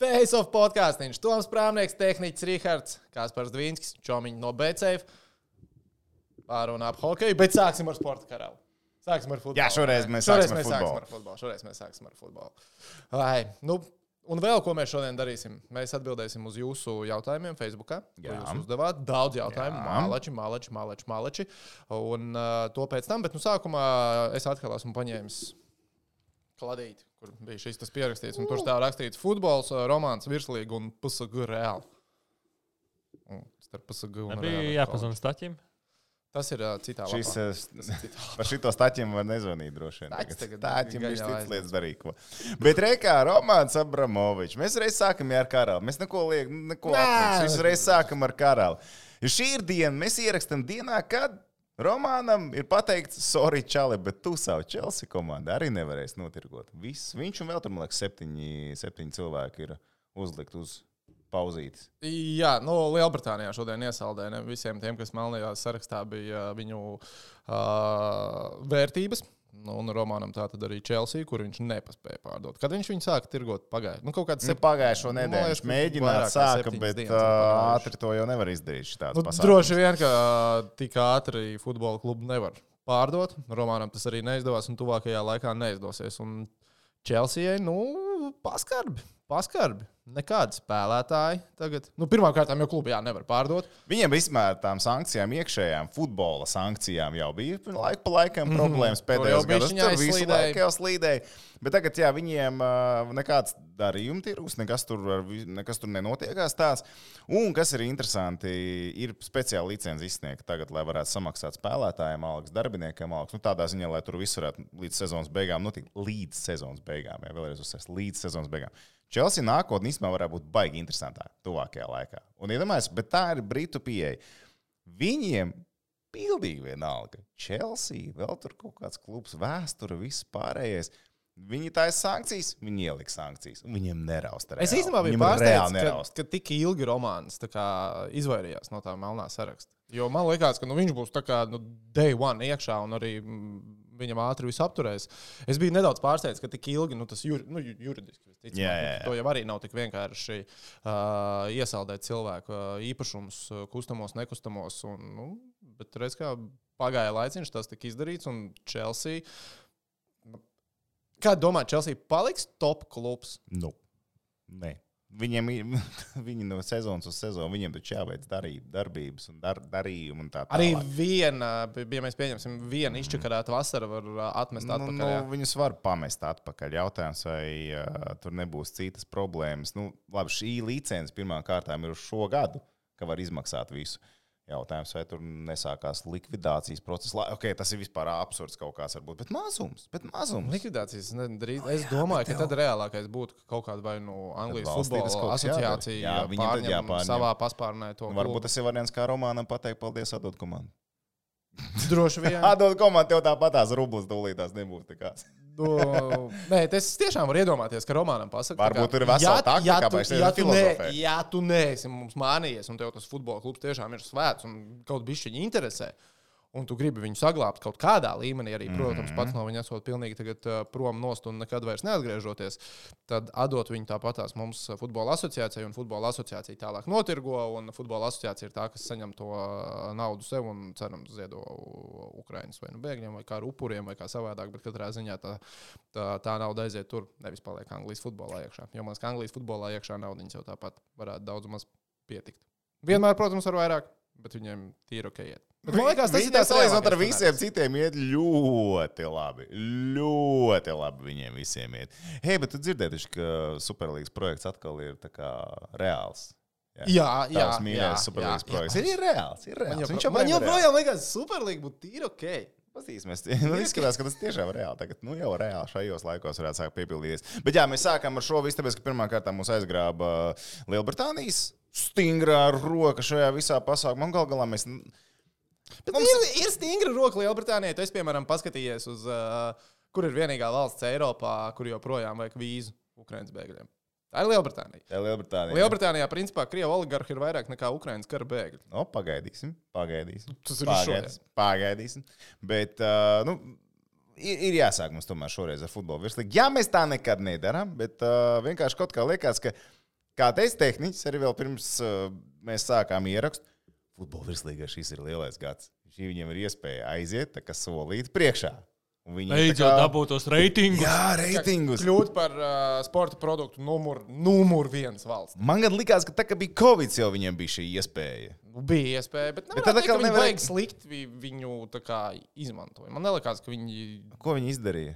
Face of podkāstīns, Toms Prāmnieks, tehniķis Rihards, Kaspars Dvīnskis, Čomiņš no BCF. Pārunā ap hokeju, bet sāksim ar sporta karalu. Sāksim ar futbolu. Jā, šoreiz mēs šoreiz mēs sāksim ar futbolu. Šoreiz mēs sāksim ar futbolu. Vai, nu, un vēl ko mēs šodien darīsim? Mēs atbildēsim uz jūsu jautājumiem Facebook. Jūs uzdevāt daudz jautājumu. Jā. Mālači, mālači, mālači, mālači. Un uh, to pēc tam, bet nu, sākumā es atkal esmu paņēmis kladīti, kur bija šis tas pierakstīts. Un tur stāv rakstīts futbols, romāns, virslīga un PSG reāli. Un Starp PSG un Bija Reāli jāpazvan staķim. Tas ir uh, citā Šis, lapā. ir citā Par šito staķiem var nezvanīt droši vien. Viņš jau cits lietas darīja. ko. Bet reikā Romāns Abramovičs. Mēs reiz sākam ar karalu. Mēs neko liekam, neko Nē. apniks. Visu reiz sākam ar karalu. Jo šī ir diena, mēs ierakstam dienā, kad Romānam ir pateikts, sorry, čali, bet tu savu Chelsea komandu arī nevarēsi notirgot. Viss. Viņš un vēl tur, man liekas, septiņi, septiņi cilvēki ir uzlikt uz pauzītes. Jā, nu, Lielbritānijā šodien iesaldēja ne, visiem tiem, kas melnajā sarakstā bija uh, viņu uh, vērtības. Nu, un Romanam tā tad arī Chelsea, kur viņš nepaspēja pārdot. Kad viņš viņu sāka tirgot pagājušajā, nu, kaut kāds Nu, pagājušo nedēļu viņš mēģināja septiņas bet pagājušas. ātri to jau nevar izdarīt. Nu, Nu, droši vien, ka tik ātri futbola klubu nevar pārdot. Romanam tas arī neizdevās, un tuvākajā laikā neizdosies. Un Chelsea, nu, paskarbi, paskarbi. Nekādi spēlētāji tagad. Nu, Pirmkārt, jau klubu jā, nevar pārdot. Viņiem vispār tām sankcijām, iekšējām futbola sankcijām jau bija laika pa laikam problēmas. Pēdējos jau gados tur visu laiku jau slīdēja. Bet tagad, jā, viņiem uh, nekāds darījuma tirgus, nekas tur, nekas tur nenotiekās tāds. Un, kas ir interesanti, ir speciāli licenci izsniegta tagad, lai varētu samaksāt spēlētājiem, algas, darbiniekiem algas. Nu, tādā ziņā, lai tur viss varētu līdz sezonas beigām notikt. Līdz sezonas beigām, jā, vēlreiz uzsvērs, līdz sezonas beigām. Chelsea nākotnē īstenībā varētu būt baigi interesantā tuvākajā laikā. Un iedomājieties, bet tā ir Britu pieeja. Viņiem pilnīgi vienalga. Chelsea, vēl tur kaut kāds klubs, vēsture, viss pārējais. Viņi taisa sankcijas, viņi ieliks sankcijas. un Viņiem nerausta. Es īstenībā biju pārsteigts, ka, ka tik ilgi romāns izvairījās no tā melnā saraksta. Jo man liekas, ka nu, viņš būs tā kā nu, day one iekšā un arī mm, viņam ātri viss apturēs. Es biju nedaudz pārsteigts, ka tik ilgi nu, tas jur, nu, ju- juridiski visticamāk, Jā, jā, jā. To jau arī nav tik vienkārši uh, iesaldēt cilvēku uh, īpašumus, uh, kustamos, nekustamos. Un, nu, bet redz, kā pagāja laiciņš, tas tika izdarīts un Chelsea. Kā domā, Chelsea paliks top klubs? Nu, nē. Viņiem ir viņi no sezonas uz sezonu, viņiem taču jāveic darī, darbības un dar, darījumi un tā tālāk. Arī viena, ja mēs pieņemsim, viena izčakarēta vasara var ā, atmest Nu, atpakaļ. nu, jā. viņus var pamest atpakaļ. Jautājums, vai uh, tur nebūs citas problēmas. Nu, labi, šī licence pirmām kārtām ir uz šo gadu, ka var izmaksāt visu. Jautājums, vai tur nesākās likvidācijas process. Okay, tas ir vispār absurds kaut kāds, varbūt, bet mazums. Bet mazums. Likvidācijas nedrīkst. Es domāju, ka tad reālākais būtu ka kaut kāda vai nu Anglijas valstītes futbola asociācija Jā, viņiem tad pārņem jāpārņem. savā paspārnē to. Varbūt tas ir variants, kā Romānam pateikt, paldies, atdod komandu. droši vien. Atdod komandu, tev tāpatās rublis tūlītās nebūs. Nu, nē, es tiešām varu iedomāties, ka romānam pasakā, Varbūt tur ir vesela taktika, ja, tu, šeit ja, ir tu ne, ja tu neesi mums mānījies, un tev tas futbola klubs tiešām ir svēts un kaut bišķiņi interesē, un tu gribi viņu saglabāt kaut kādā līmenī, arī, protams, Mhm. pats no viņa esot pilnīgi tagad, uh, prom nost un nekad vairs neatgriežoties, tad atdot viņu tāpatās mums uh, futbola asociācijai, un futbola asociācija tālāk notirgo, un futbola asociācija ir tā, kas saņem to uh, naudu sev un cerams ziedo Ukraiņas vai nu bēgļiem, vai kā ar upuriem, vai kā savādāk, bet katrā ziņā tā, tā, tā nauda aiziet tur, nevis paliek Anglijas futbolā iekšā. Jo man liekas, ka Anglijas futbolā iekšā naudiņas jau tāpat varētu daudz maz pietikt. Vienmēr, protams, var vairāk, bet viņiem tīri ok. Iet. Bet man liekas, tas ir tas salīdzinot ar visiem citiem, iet ļoti labi. Ļoti labi viņiem visiem iet. Hei, bet tu dzirdēji, ka Superlīgas projekts atkal ir tā kā reāls. Jā, jā, jā, mīļākais Superlīgas projekts. jā. Ir, ir reāls, ir Man reāls. jau, Viņš man joprojām ir reāls. joprojām liekas, Superlīga būtu tīri ok. Paskatīsimies, nu, izskatās, ka tas tiešām ir reāli. Tagad, nu, jau reāli šajos laikos varētu sākt piepildīties. Bet jā, mēs sākām ar šo visu, tāpēc, ka pirmā kārtā mūs aizgrāba Lielbritānijas stingrā roka šajā visā pasākumā. Un gal galā mēs. Bet Mums... ir, ir stingra roka Lielbritānijai. Tu esi, piemēram, paskatījies uz, uh, kur ir vienīgā valsts Eiropā, kur joprojām vajag vīzu Ukraiņas bēgļiem. Tā ir Lielbritānija. Tā ir Lielbritānija. Lielbritānijā, principā, Krievijas oligarhi ir vairāk nekā Ukraiņas kara bēgļi. No, pagaidīsim, pagaidīsim. Tas ir pagaidīsim, pagaidīsim. Bet, uh, nu, ir, ir jāsāk mums tomēr šoreiz ar futbolu virslīgu. Jā, mēs tā nekad nedarām, bet uh, vienkārši kaut kā liekas, ka kā teica tehniķis, arī vēl pirms uh, mēs sākām ierakstu, futbola virslīgā šis ir lielais gads. Šī viņiem ir iespēja aiziet, tā kā solīt priekšā. Un Viņi Beidzot, kā- dabūt tos reitingus. Jā, reitingus. Kļūt par uh, sporta produktu numur, numur viens valsts. Man gan likās, ka tā kā bija Covid, jau viņiem bija šī iespēja. Nu, bija iespēja, bet, Bet bet tad atkal viņi nevarēja- slikti vi- viņu izmantoja. Man liekas, ka viņi. Ko viņi izdarīja?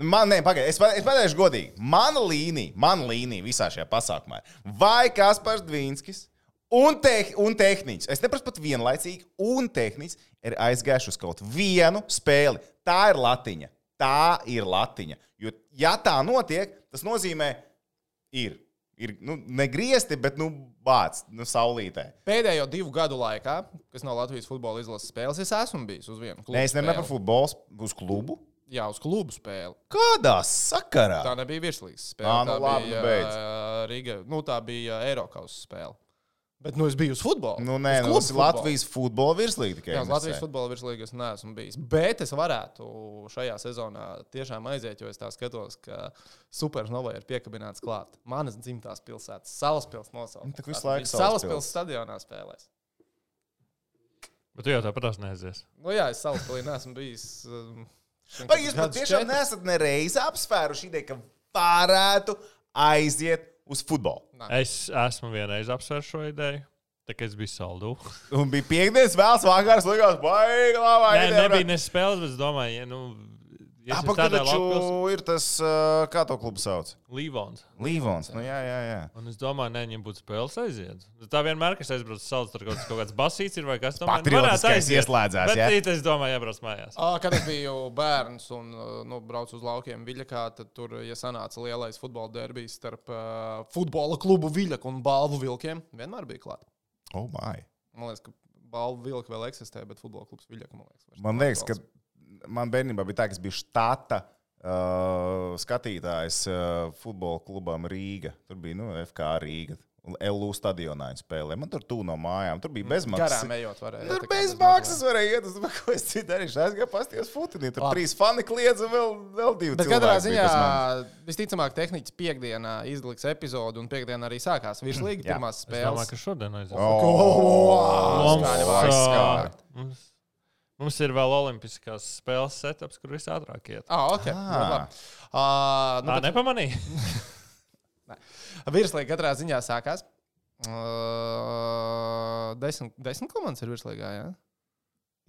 Man, nē, pagaidi, es, es pateikšu godīgi. Mana līnija, mana līnija visā šajā pasākumā ir vai Kaspars Dvīnskis un, te, un tehniķis. Es neprasu pat vienlaicīgi, un tehniķis ir aizgājuši uz kaut vienu spēli. Tā ir latiņa. Tā ir latiņa. Jo, ja tā notiek, tas nozīmē, ir. Ir nu, negriezti, bet nu, bācis, nu, saulītē. Pēdējo divu gadu laikā, kas nav Latvijas futbola izlases spēles, es esmu bijis uz vienu klubu. Nē, es nerunāju par futbolu, uz klubu. Jā, uz klubu spēli. Kādā sakarā? Tā nebija virslīgas spēle. Ā, nu tā labi, bija nu beidz. Riga. Nu, tā bija Eiropas spēle. Bet nu, es biju uz futbola. Nu, nē, Uz nu, klubu tas ir futbolu. Latvijas futbola virslīga tikai. Jā, uz. Latvijas futbola virslīgas neesmu bijis. Bet es varētu šajā sezonā tiešām aiziet, jo es tā skatos, ka Supernovai ir piekabināts klāt. Manas dzimtās pilsētas, Salaspils nosaukums. Nu, tak visu Tātad laiku Salaspils. stadionā spēlēs. Bet tu jau tāpat neaizies. Nu, jā, es Salaspilī neesmu bijis. Um, Vai jūs patiešām neesat nereiz apsvēruši ideju, ka varētu aiziet uz futbolu? Es esmu vienreiz apsvērs šo ideju. Tā kā es biju saldū. Un bija piekdienas vēls vakars, likās, baigi, labi. Nē, nebija ne spēles, bet es domāju, ja, nu, Apakaļ tādā taču ir tas, kā to klubu sauc? Līvons. Līvons. Nu, jā, jā, jā. Un es domāju, nē, viņam būtu spēles aiziet. Tā vienmēr, kad es aizbraucu salas, tur kaut kāds, kaut kāds basīts ir vai kas tāds - Patriotiskais ieslēdzās, Bet rīt es domāju, jābrauc mājās. Ā, Kad es biju bērns un nu, braucu uz laukiem Viļakā, tad tur ja sanāca lielais futbola derbijs starp uh, futbola klubu Viļaku un Balvu vilkiem. Vienmēr bija klāta. Oh, my. Man liekas, ka Balvu vilki vēl eksistē, bet futbola klubs Viļaka man liekas. vairs Man liekas, ka. Man bērnībā bija tā, ka es biju štata uh, skatītājs uh, futbola klubam Rīga. Tur bija nu, FK Rīga. Un LU stadionā spēlēja. Man tur tuvu no mājām. Tur bija bezmaksas. Garām ejot, varēja. Tur tā kā bez bez maksas varēja iet. Es domāju, ko es citu darīšu. Aizgāju pasties futinī. Tur Labi. trīs fani kliedz un vēl, vēl divi. Bet katrā bija ziņā manis. visticamāk, tehniķis piekdienā izliks epizodu, un piekdienā arī sākās virslīga pirmās Es domāju, spēles. ka šodien aizies. Oh, Mums, skaļi vai ā, skārt. mums, mums ir vēl olimpiskās spēles setups, kur viss ātrāk iet. Ah, ok. Ah. Uh, nu, Tā bet nepamanīja. virslīga katrā ziņā sākās. Uh, desmit, desmit komandas ir virslīgā, jā?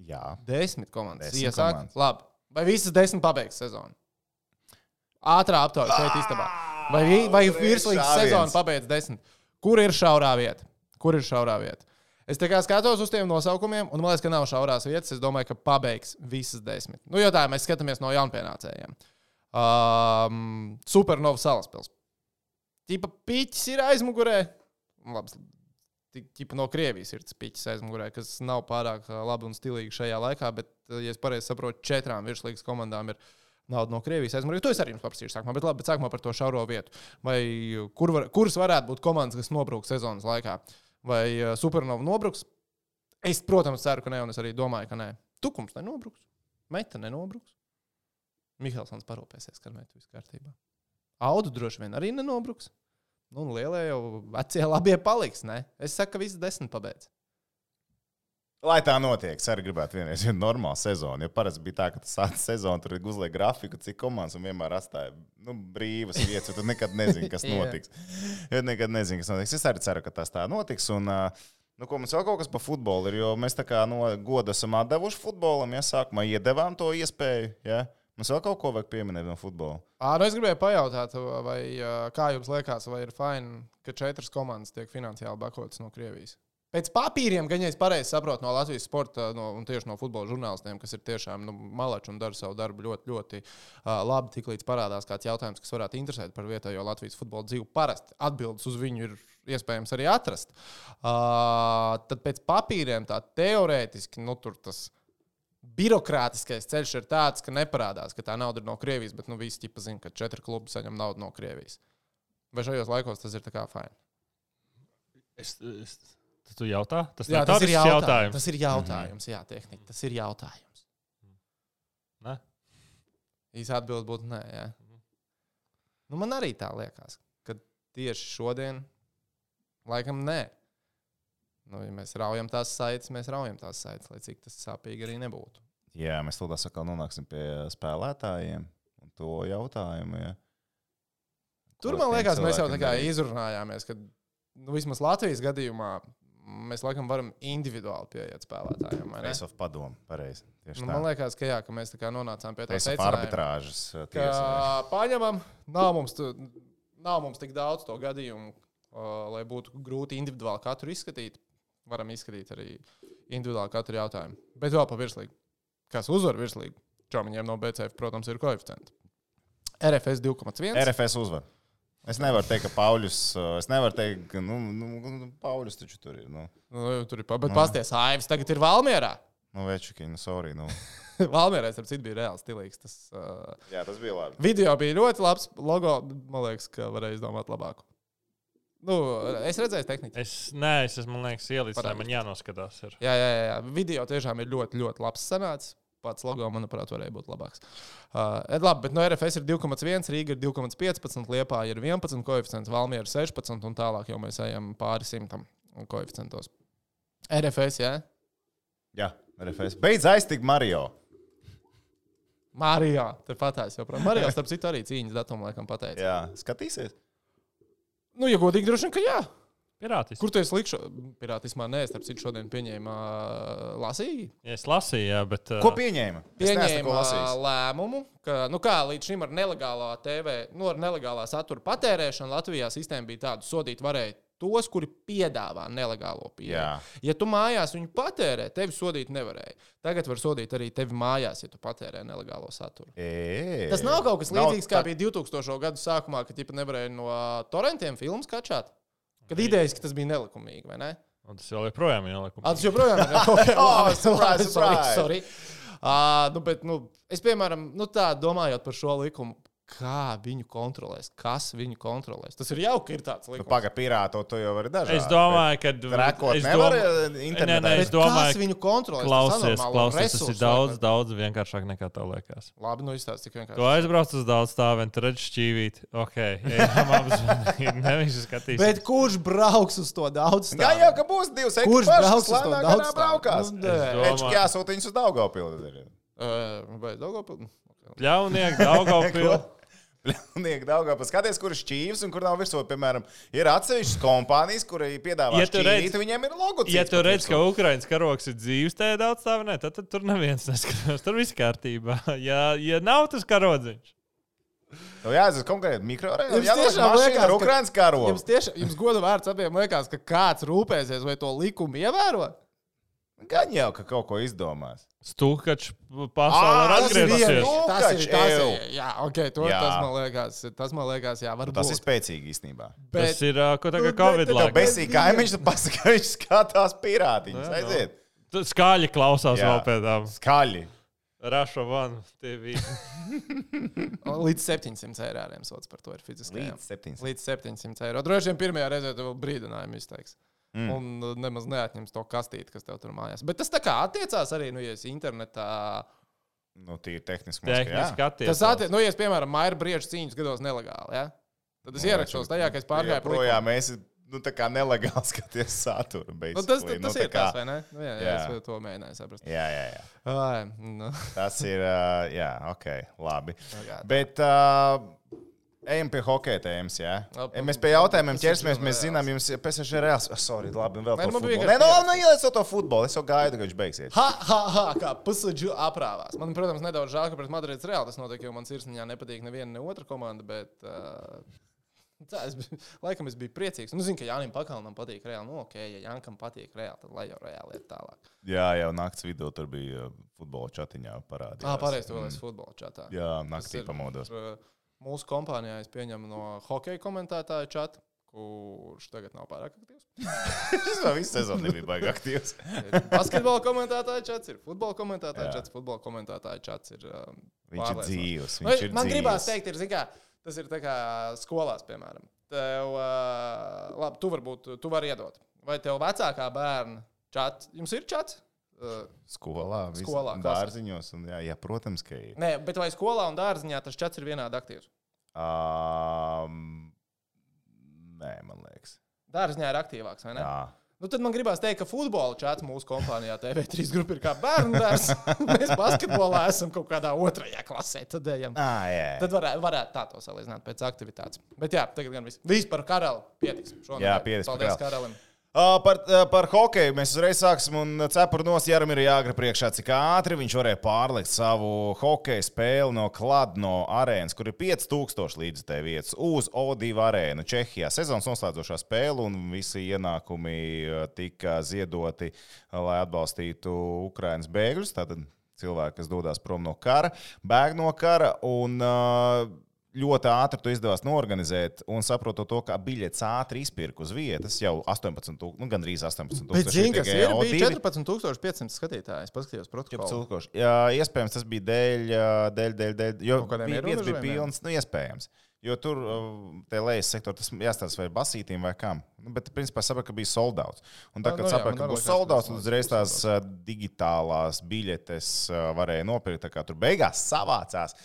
Jā. Desmit komandas. Desmit Iesāk. komandas. Labi. Vai visas desmit pabeigs sezonu? Ātrā aptauja šeit istabā. Vai, vai virslīgas sezonu pabeidz desmit? Kur ir šaurā vieta? Kur ir šaurā vieta? Es tā kā skatos uz tiem nosaukumiem, un man liekas, ka nav šaurās vietas. Es domāju, ka pabeigs visas desmit. Nu, jo tā mēs skatāmies no jaunpienācējiem. Um, Supernova salaspils. Tipa piķis ir aizmugurē. Labi, Tipa no Krievijas ir tas piķis aizmugurē, kas nav pārāk labi un stilīgi šajā laikā, bet, ja es pareizi saprotu, četrām virslīgas komandām ir nauda no Krievijas aizmugurē. To es arī jums paprasīšu sākumā, bet labi, bet sākumā par to šauro vietu. Vai kur var, kuras varētu būt komandas, kas nobrūks sezonas laikā? Vai ā, Supernova nobruks? Es, protams, ceru, ka nē, un es arī domāju, ka nē. Tukums nenobruks, Meta nenobruks. Mihelsons parūpēsies, ka Meta viss kārtībā. Audu droši vien arī nenobruks. Nu, un lielie jau vecie labie paliks. Ne? Es saku, ka visas desmit pabeidz. Lai tā notiek, es arī gribētu vienreiz vienu normālu sezonu. Jo parasti bija tā, ka tas sācis sezonu, tur uzliek grafiku, cik komandas un vienmēr atstāja nu, brīvas vietas. Tu nekad nezini, kas notiks. Ja nekad nezini, kas notiks. Es arī ceru, ka tas tā notiks. Un, Nu, ko mums vēl kaut kas par futbolu ir? Jo mēs tā kā no goda esam atdevuši futbolam, ja sākumā iedevām to iespēju. Ja? Mums vēl kaut ko vajag pieminēt no futbola. À, nu es gribēju pajautāt, vai, kā jums liekas, vai ir fini, ka četras komandas tiek finansiāli bakotas no Krievijas? Pēc papīriem, gan ja es pareizi saprotu no Latvijas sporta no, un tieši no futbola žurnālistiem, kas ir tiešām nu, malači un dara savu darbu ļoti, ļoti uh, labi, tiklīdz parādās kāds jautājums, kas varētu interesēt par vietējo Latvijas futbola dzīvi. Parasti atbildes uz viņu ir iespējams arī atrast. Uh, tad pēc papīriem tā teorētiski, nu, tur tas birokrātiskais ceļš ir tāds, ka neparādās, ka tā nauda ir no Krievijas, bet nu, visi ķipa zina, ka četri klubi saņem naudu no Krievijas. Vai šajos laikos tas ir tā kā fini? Es, es, tas tu jautā? Tas, Jā, tas ir jautājums. jautājums. Tas ir jautājums, jā, tehniski. Tas ir jautājums. Ne? Īsa atbilde būtu nē. Jā. Nu, man arī tā liekas, ka tieši šodien, laikam nē. Nu, ja mēs raujam tās saites, mēs raujam tās saites, lai cik tas sāpīgi arī nebūtu. Jā, mēs tādā sakā nonāksim pie spēlētājiem un to jautājumu. Ja. Tur, man liekas, mēs jau tā kā izrunājāmies, ka nu, vismaz Latvijas gadījumā mēs laikam varam individuāli pieiet spēlētājiem. Face of padomu, pareizi. Nu, man liekas, ka, jā, ka mēs nonācām pie tā Face of secinājuma, arbitrāžas uh, paņemam, nav mums, tu, nav mums tik daudz to gadījumu, uh, lai būtu grūti individuāli katru izskatīt. Varam izskatīt arī individuāli katru jautājumu. Bet vēl pa virslīgu. Kas uzvar virslīgu? Čomiņiem no BCF, protams, ir koeficienti. RFS 2,1. RFS uzvar. Es nevaru teikt, ka Pauļus. uh, Es nevaru teikt, ka nu, nu, nu, Pauļus taču tur ir. Nu, Nu, tur ir pa, bet pasties, Aivs tagad ir Valmierā. nu večuki, nu, sorry. Nu. Valmierā, starp citu, bija reāls stilīgs. Tas, uh, Jā, tas bija labi. video bija ļoti labs. Logo, man liekas, ka varēja izdomāt labāku. Nu, es redzēju tehniku. Es, nē, es esmu, man liekas, ielicis, man jānoskatās. Ir. Jā, jā, jā, jā. Video tiešām ir ļoti, ļoti labs sanācis. Pats logo, manuprāt, varēja būt labāks. Uh, labi, bet no RFS ir 2,1, Rīga ir 2,15, Liepā ir 11, koeficients Valmiera ir 16, un tālāk jau mēs ejam pāri simtam koeficientos. RFS, jā. Jā, RFS. Beidz aiztikt Mario. Mārijā, te patās jau. Mārijā, starp citu, arī cīņas datumu laikam pateica. Jā, skatīsies. Nu, ja godīgi, droši vien, ka jā. Pirātis. Kur tu esi likšu? Pirātismā nē, starp citu, šodien pieņēma lasīju. Es lasīju, jā, bet. uh, Ko pieņēma? Pieņēma lēmumu, ka, nu kā līdz šim ar nelegālā TV, nu ar nelegālā satura patērēšanu Latvijā sistēma bija tāda, sodīt varēja tos, kuri piedāvā nelegālo pieeju. Ja tu mājās viņu patērē, tevi sodīt nevarēja. Tagad var sodīt arī tevi mājās, ja tu patērē nelegālo saturu. Ē, Tas nav kaut kas nav līdzīgs, kā tā- bija 2000. gadu sākumā, kad ģipa nevarēja no torrentiem filmas kačāt. Kad idejas, ka tas bija nelikumīgi, vai ne? Un tas vēl joprojām ir nelikums. Ah, tas joprojām ir. Okay, Oh, surprise, labi, sorry, surprise. sorry. Uh, nu, bet, nu, es, piemēram, nu, tā domājot par šo likumu, kā viņu kontrolēs, kas viņu kontrolēs. Tas ir jauki, ka ir tāds Nu, likums. Pagaidi, pirāto to jau var dažādi. Es domāju, ka. Rekord es nevar eh, internetā. Nē, nē, es domāju, kas viņu kontrolēs? Tas Klausies, anormālo klausies, tas ir daudz, daudz vienkāršāk nekā tev liekas. Labi, nu izstāsti Tu vienkārši. aizbrauc uz daudz stāviem, tur redz šķīvīt. Ok. Nevis skatīs. Bet kurš brauks uz to daudz? Jā, jau ka būs divas Kurš ekipāžas, brauks uz to daudz. Nu. Es Viņš jāsūta viņus uz Daugavpili. Uh, vai Daugavpil- Ļaunieki, Daugavpil. Liek Daugavpili. Skaties, kur ir šķīvis un kur nav virsū. Piemēram, ir atsevišķas kompānijas, kurai piedāvā Ja tu šķīvīt, redz- viņiem ir logotips. Ja tu redz, ka. Ukraiņas karoks ir dzīves tajā daudz stāvā, tad, tad tur neviens neskatās. Tur viss kārtībā. Ja, ja nav tas karodziņš, Tev jāatzīst konkrēti mikroreāli. Jums Jā, tiešām liekas, ar Ukraiņas karogu. Jums tiešām, jums goda vārds abiem liekas, ka kāds rūpēsies, vai to likumu ievēro? Gan jau, ka kaut ko izdomās. stūkačs pasaulē ir tas ir atgriezusies. viens. Tas ir tas, jā, ok, to, Jā. tas man liekas, tas man liekas, jā, varbūt. Tas ir spēcīgi īstenībā. Tas ir ko Nu, tagad bet Covid laikā. besīk kaimiņš, tu pasaki, ka viņš skatās jā. Aiziet. Tu Skaļi klausās Jā. vēl pēc tam. Skaļi. Raša van TV. Līdz 700 eiro sots par to ir fiziskajām. Līdz 700. Līdz 700 eiro. Droši vien pirmajā reizē tev brīdinājumu izteiks. Mm. Un uh, nemaz neatņems to kastīti, kas tev tur mājās. Bet tas tā kā attiecās arī, nu, ja esi internetā. Nu, tīri tehniski. Tehniski attiecās. Tas attiecās, nu, ja es, piemēram, maira briežu cīņas gados nelegāli, ja? tad es ierakstos tajā, ka es pārgāju Projām mēs nu, tā kā nelegāli skaties saturu. Nu, tas, tas, basically. tas ir kā- tas, vai ne? Nu, jā, jā, Jā. es to mēģināju saprast. Jā, jā, jā. Ai, nu, Tas ir. ā, Jā, ok, labi. jā. Bet uh, ejam pie hokeja tēmas. Jā. Ja mēs pie jautājumiem PSG ķersimies. Mēs zinām, jums ir PSG reāls. Oh, sorry, labi, vēl futbolu. vienkārši Nē, pieraksts. nu ieliec to futbolu. Es jau gaidu, ka viņš beigsies. Ha, ha, ha, kā pusudžu aprāvās. Man, protams, nedaudz žēl, ka pret Madrides reāli tas notiek, jo man sirsniņā nepatīk neviena, ne otra komanda. Bet, uh, tā, es biju, laikam es biju priecīgs. Nu, zinu, ka Jānis Pakalnam patīk reāli. Nu, ok, ja Jankam patīk reāli, tad lai jau reāli iet tālāk. Jā, jau naktas vidū tur bija futbola chatiņā parādījies. Ah, pareizi, tu vēl esi futbola čatā. Jā, naktī ir, pamodos. uh, Mūsu kompānijā es pieņemu no hokeja komentētāja čata, kurš tagad nav pārāk aktīvs. Šis vēl visu sezonu nebija baigi aktīvs. Basketbola komentētāja čats, ir futbola komentētāja Jā. čats, futbola komentētāja čats. Ir, um, Viņš ir dzīvs. Viņš ir man dzīvs. gribās teikt, ir, kā, tas ir kā skolās, piemēram. Tev, uh, labi, tu varbūt tu vari iedot. Vai tev vecākā bērna čats, jums ir čats? Uh, Skolā, Skolā, dārziņos. Un, jā, jā, protams, ka ir. nē, bet vai skolā un dārziņā tas čats ir vienādi aktīvs? Um, Nē, man liekas. Dārziņā ir aktīvāks, vai ne? Jā. Nu, tad man gribās teikt, ka futbola čats mūsu kompānijā TV3 grupa ir kā bērnu dārsts. Mēs basketbolā esam kaut kādā otrajā klasē. Tad, ejam. Ah, jā. tad varētu, varētu tā to salīdzināt pēc aktivitātes. Bet jā, tagad gan viss. Viss par karali pietiks. Šonadēļ. Jā, pietiks Paldies karali. karalim. Uh, par, uh, par hokeju mēs uzreiz sāksim. un Cepuru nos Jāram ir jāgra priekšā, cik ātri viņš varēja pārlikt savu hokeja spēli no Kladno arēnas, kur ir 5000 līdzekļu vietas, uz O2 arēnu Čehijā. Sezonas noslēdzošā spēle un visi ienākumi tika ziedoti, lai atbalstītu Ukraiņas bēgļus. Tātad cilvēki, kas dodas prom no kara, bēg no kara. Un, uh, ļoti ātri to izdevās norganizēt, un saprotot to, ka biļetes ātri izpirka uz vietas jau 18, tūk- nu, gandrīz 18. Bet zini, kas ir? Bija O2. 14,500 skatītāji. Es paskatījos protokolu. 4000. Jā, iespējams, tas bija dēļ, dēļ, dēļ, dēļ jo bija, vietas bija pilnas, nu, iespējams. Jo tur uh, tie lejas sektori, tas jāstāsta vai basītīm vai kam. Nu, bet, principā, sapratu, ka bija soldauts. Un tā, Nu, kad nu jā, sapratu, ka būs soldauts, tad uzreiz tās uh, digitālās biļetes uh, varēja nopirkt. Tā kā tur beigās savācās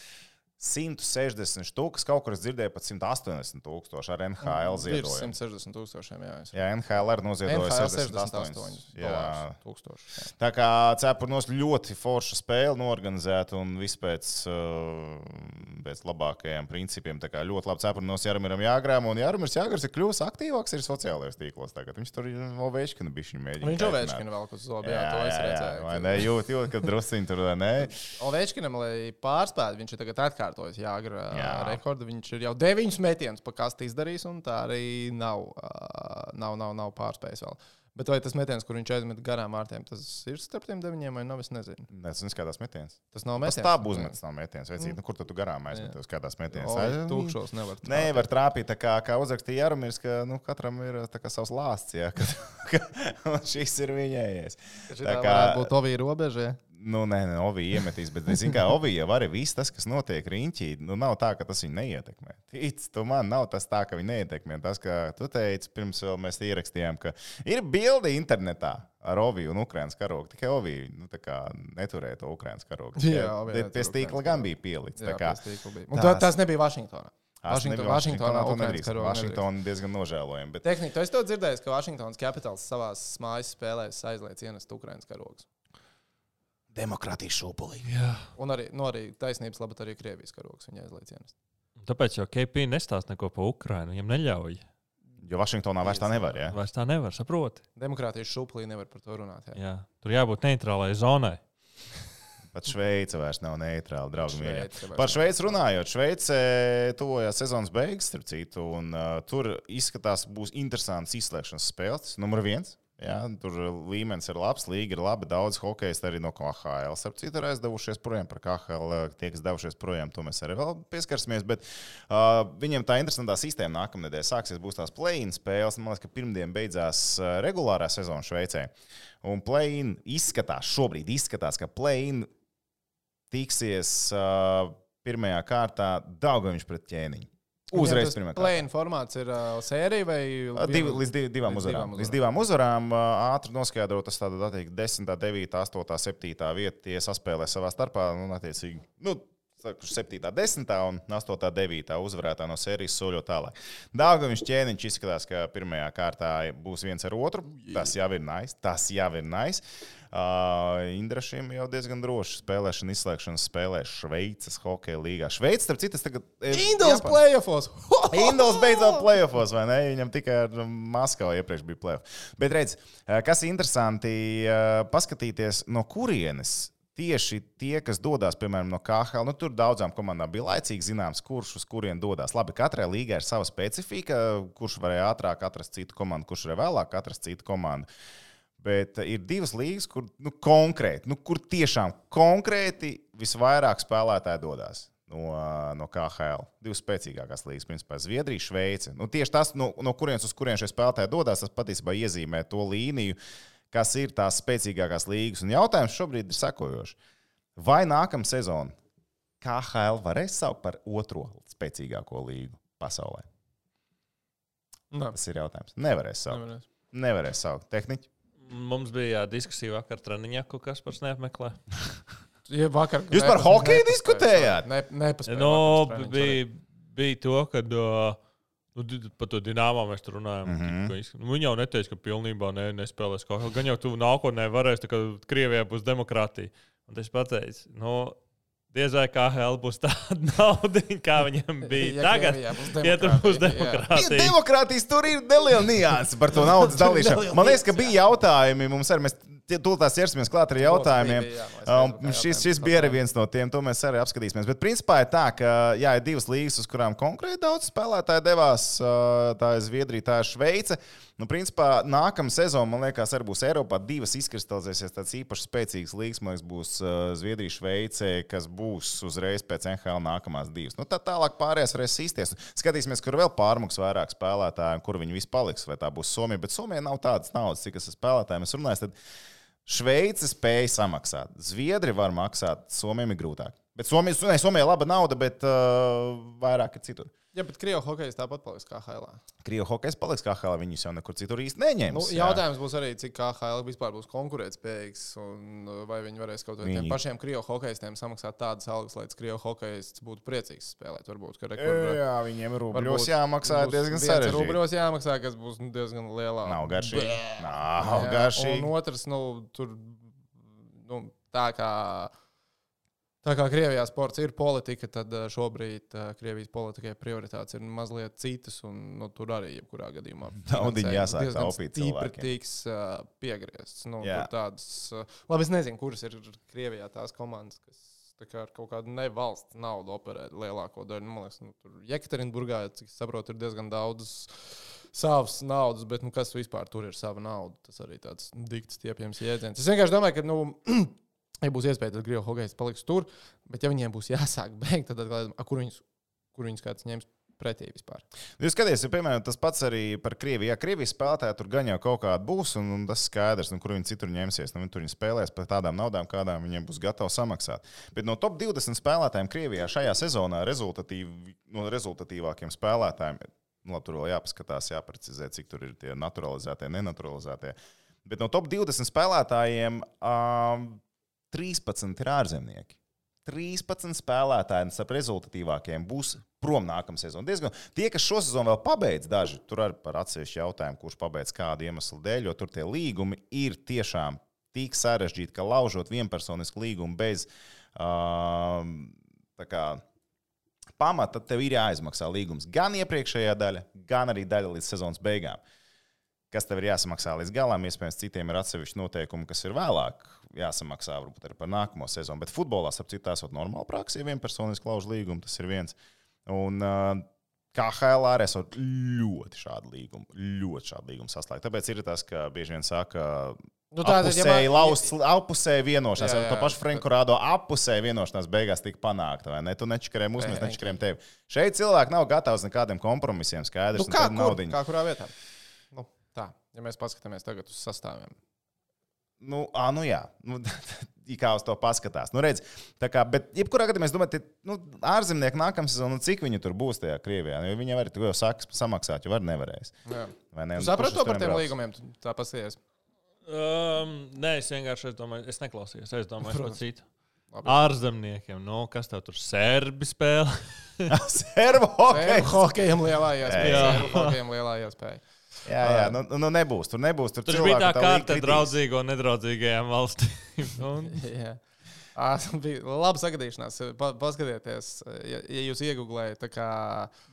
160 štukas, kaut kur es dzirdēju pat 180 tūkstoši ar NHL Virs ziedojumu. 160 tūkstošiem. Jā, Jā, NHL ir noziedojusi NHL 68. 68 Jā. dolārus tūkstoši. jā. Tā kā cepurnos ļoti forša spēle norganizēta un viss pēc, uh, pēc labākajiem principiem. Tā kā ļoti labi cepurnos Jarmiram jāgrām, un Jarmirs Jāgars ir kļuvis aktīvāks arī sociālajos tīklos. Tagad viņš tur ir Ovēčkina bišķiņu mēģina. Viņš Ovečkinam vēl uz zobu, jā, to es Vai redzēju. ne, jūt, jūt, ka drusciņi tur, vai ne? Ovečkinam, lai pārspētu, viņš ir tagad atkārtojis Jāgra Jā. jā. rekordu. Viņš ir jau deviņus metienus pa kastu izdarījis, un tā arī nav, ā, nav, nav, nav pārspējis vēl. Bet vai tas metiens, kur viņš aizmet garām vārtiem, tas ir starp tiem deviņiem vai nav? Es nezinu. Nē, tas neskatās metiens. Tas nav Tas metiens. tā būs metiens, nav metiens. Vecīt, nu, kur tu, tu garām aizmeties, kādās metienās? O, Tūkšos nevar. trāpīt. Nevar trāpīt, tā kā, kā uzrakstīja Jānis, ka nu, katram ir kā savs lāsts, jā, un šis ir viņējais. Tā kā būtu Ovija robeža. ja? Nu, nē, nē, Ovija iemetīs, bet, zināmā mērā, Ovija jau arī viss tas, kas notiek riņķī, nu, nav tā, ka tas viņu neietekmē. Tic, tu man nav tas tā, ka viņi neietekmē. Tas, ka tu teici, pirms mēs ierakstījām, ka ir bildi internetā ar Oviju un Ukraiņas karogu. Tikai Ovija nu, tā kā neturēja to Ukraiņas karogu. Jā, pie- stīkla gan bija pielicis. Jā, tā tas bija. Un tā, tas nebija Vašingtonā. Vašington- Vašingtonā to nedrīkst. Vašingtona diezgan nožēlojama. Bet... Tehniski, es to dzirdēju, ka Vašingtonas kapitāls savā mājas spēlēs aizliedz ienest Ukraiņas karogus. Demokrātija šūpulī. Jā. Un arī, nu, arī taisnības labā arī Krievijas karogs viņa aizliedz ienest. Tāpēc jau KP nestāsta neko par Ukrajinu. Viņam neļauj. Jo Vašingtonā vairs tā nevar. Ja? Vairs tā nevar, saproti. Demokrātijas šūpulī nevar par to runāt. Jā. Jā. Tur jābūt neitrālai zonai. Pat Šveice vairs nav neitrāla, draugi. Šveice vairs Par Šveici runājot, Šveicē tuvojās sezonas beigas, starp citu, un uh, tur izskatās, būs interesants izslēgšanas spēles. Numur viens. Jā, tur līmenis ir labs, līga ir laba. Daudz hokeja arī no KHL. Starp citu, ir aizdevušies projām par KHL. Tie, kas devušies projām, to mēs arī vēl pieskarsimies. Bet uh, viņiem tā interesantā sistēma nākamnedēļ sāksies. Būs tās play-in spēles. Man liekas, ka pirmdien beidzās regulārā sezona Šveicē. Un play-in izskatās, šobrīd izskatās, ka play-in tiksies uh, pirmajā kārtā Daugaviņš pret ķēniņu. Uzreiz pirmā kārta. Plēna formāts ir uh, sērija vai Divi, līdz div, divām līdz uzvarām. Līdz divām uzvarām uh, ātri noskaidrot, tas tāda attiekti 10, 9, 8, 7 vieta. Tie saspēlē savā starpā. Nu, attiecīgi, nu, saku, 7, 10 un 8, 9 uzvarētā no sērijas soļo tālāk. Dāngaviņš ķēniņš izskatās, ka pirmajā kārtā būs viens ar otru. Tas jau ir nice. Tas jau ir nice. Uh, Indrašiem jau diezgan droši spēlēšana, izslēgšanas spēlē Šveices hokeja līgā. Šveicis, starp citu, tagad ir Indos playoffs! Indos beidzot playoffs, vai ne? Viņam tikai ar Maskavu iepriekš bija playoffs. Bet redz, kas ir interesanti, paskatīties, no kurienes tieši tie, kas dodas, piemēram, no KHL, nu, tur daudzām komandām bija laicīgi zināms, kurš uz kurien dodas. Labi, katrai līgai ir sava specifika, kurš varēja ātrāk atrast citu komandu, kurš varēja vēlāk atrast citu komandu. Bet ir divas līnijas, kur nu, konkrēti, nu, kur tiešām konkrēti visvairāk spēlētāji dodas no, no KHL. Divas spēcīgākās līnijas, principā Zviedrija, Šveice. Nu, tieši tas, no, no kurienes uz kurien šie spēlētāji dodas, tas patiesībā iezīmē to līniju, kas ir tās spēcīgākās līnijas. Un jautājums šobrīd ir sekojošs. Vai nākamā sezona KHL varēs saukt par otro spēcīgāko līgu pasaulē? Nē, Tas ir jautājums. Nevarēs saukt. nevarēs. Nevarēs saukt. Tehniķi. Mums bija jā, diskusija vakar treniņā, ko kas par neapmeklē. Ja vakar, Jūs par hokeju diskutējāt? Ne, nepaspēju No, treniņu, bija, bija to, ka uh, Nu, par to dīnāmā mēs tur runājam. Mm. -hmm. nu, viņi jau neteica, ka pilnībā ne, nespēlēs kaut ko. Gan jau tu nākotnē varēsi, tā kā Krievijā būs demokrātija. Un es pateicu, nu, diez vai kā HL būs tāda nauda, kā viņam bija Ja tagad. Ja tur būs demokrātija. Ja demokrātija. demokrātijas tur ir neliela nianses par to naudas dalīšanu. Man liekas, ka bija jautājumi. Mums arī mēs tūlīt ķersimies klāt ar jautājumiem. bija, jā, Um, šis, šis bija arī viens no tiem, to mēs arī apskatīsimies. Bet principā ir tā, ka jā, ir divas līnijas, uz kurām konkrēti daudz spēlētāji devās. Uh, Tā ir Zviedrija, tā ir Šveice. Nu, principā nākamā sezona, man liekas, arī būs Eiropā. Divas izkristalizēsies tāds īpaši spēcīgs līnijas. Man liekas, būs uh, Zviedrija, Šveice, kas būs uzreiz pēc NHL nākamās divas. Nu, tā tālāk pārējās varēs īsties. Skatīsimies, kur vēl pārmuks vairāk spēlētāju un kur viņi visi paliks. Vai tā būs Somija, bet Somija nav tādas naudas, cik es ar spēlētājiem esmu runājis. Tad Šveice spēja samaksāt. Zviedri var maksāt, Somijam ir grūtāk. Bet Somijai ir laba nauda, bet uh, vairāk ir citur. Jā, bet Krievijas hokeja tāpat paliks kā HL. Krievijas hokejs paliks kā HL, viņus jau nekur citur īsti neņems. Nu, jā. jautājums būs arī, cik KHL vispār būs konkurētspējīgs, un uh, vai viņi varēs kaut kādiem Viņi- pašiem krievu hokeistiem samaksāt tādas algas, lai krievu hokeists būtu priecīgs spēlēt. Varbūt, ka rekordā Jā, viņiem rubļos jāmaksā diezgan sarežģīti. Rubļos jāmaksā, kas būs diezgan lielā. Nav garšīgi. Bē. Nav Jā, garšīgi. Un otrs, nu, tur nu, tā kā. Tā kā Krievijā sports ir politika, tad eh, šobrīd uh, Krievijas politikai prioritātes ir mazliet citas. Un, nu, tur arī, jebkurā gadījumā, finansējums jāsāk taupīt tiks uh, piegriezts. Nu, tādas, labi, es nezinu, kuras ir Krievijā tās komandas, kas kā ar kaut kādu nevalsts naudu operē lielāko daļu. Nu, man liekas, nu, tur Jekaterinburgā, cik es saprotu, ir diezgan daudz savas naudas, bet nu, kas vispār tur ir sava nauda? Tas arī tāds dikts, stiepjams jēdziens. Es vienkārši domāju, ka, nu, ja būs iespēja, tad Grieķu hokejs paliks tur, bet ja viņiem būs jāsāk beigt, tad atkal, a, kur viņus, kur viņus kāds ņems pretī vispār? Jūs skatāties, piemēram, tas pats arī par Krieviju. Jā, Krievijas spēlētāji tur gan jau kaut kāda būs, un, un tas skaidrs, nu, kur viņi citur ņemsies. Nu, viņi tur viņi spēlēs par tādām naudām, kādām viņiem būs gatavi samaksāt. Bet no top 20 spēlētājiem Krievijā šajā sezonā rezultatīvi, no rezultatīvākiem spēlētājiem, nu, labi, tur vēl jāpaskatās, jāprecizē, cik tur ir tie naturalizētie, nenaturalizētie. Bet no top 20 spēlētājiem um, 13 ir ārzemnieki. 13 spēlētāji no rezultatīvākajiem būs prom nākamā sezona. Diezgan, tie, kas šo sezonu vēl pabeidz, daži tur arī par atsevišķu jautājumu, kurš pabeidz kādu iemeslu dēļ, jo tur tie līgumi ir tiešām tik sarežģīti, ka laužot vienpersonisku līgumu bez tā kā, pamata, tev ir jāizmaksā līgums gan iepriekšējā daļa, gan arī daļa līdz sezonas beigām. Kas tev ir jāsamaksā līdz galam, iespējams, citiem ir atsevišķi noteikumi, kas ir vēlāk jāsamaksā, varbūt arī par nākamo sezonu. Bet futbolā, ap citu, tās ir normāla praksa, ja vienpersoniski lauž līgumu, tas ir viens. Un, uh, KHL arī esot ļoti šādu līgumu, ļoti šādu līgumu saslēgt. Tāpēc ir tas, ka bieži vien saka, Nu, tātad, ja apusēji lausts, apusēji vienošanās. Jā, Ar to jā. pašu Franku Rādo apusēji vienošanās beigās tika panākta. vai Ne? Tu nečakarēji mūs, mēs Jā, jā. nečakarējam tevi. Šeit cilvēki nav gatavi uz nekādiem kompromisiem. Skaidrs, Nu, kā, kur, naudiņa. kā kurā vietā? Nu, tā, ja mēs paskatāmies tagad uz sastāviem. Nu, ā, nu jā, nu, kā uz to paskatās. Nu, redz, tā kā, bet, jebkurā gadījumā, es domāju, ka nu, ārzemnieki nākamā sezonā, nu, cik viņi tur būs tajā Krievijā. Jo viņi arī tur jau sāks samaksāt, jo var nevarēs. Jā. Vai ne? Tu kurš to par tiem brauks? līgumiem? Tu Tā pasies. Um, nē, es vienkārši es domāju, es neklausījos. Es domāju, Protams. citu. Labi. Ārzemniekiem, nu, kas tev tur serbi spēlē? Hokeju! Hokejam lielā iespēja. Jā. Jā, hokejam lielā iespēja. Jā, jā, nu, nu nebūs. Tur nebūs. Tur, Tur cilvēku bija tā tā kārta draudzīgo un nedraudzīgajām valstīm. Un, Jā. Ā, bija laba sagadīšanās. Pa, paskatieties, ja, ja jūs iegūlējat, tā kā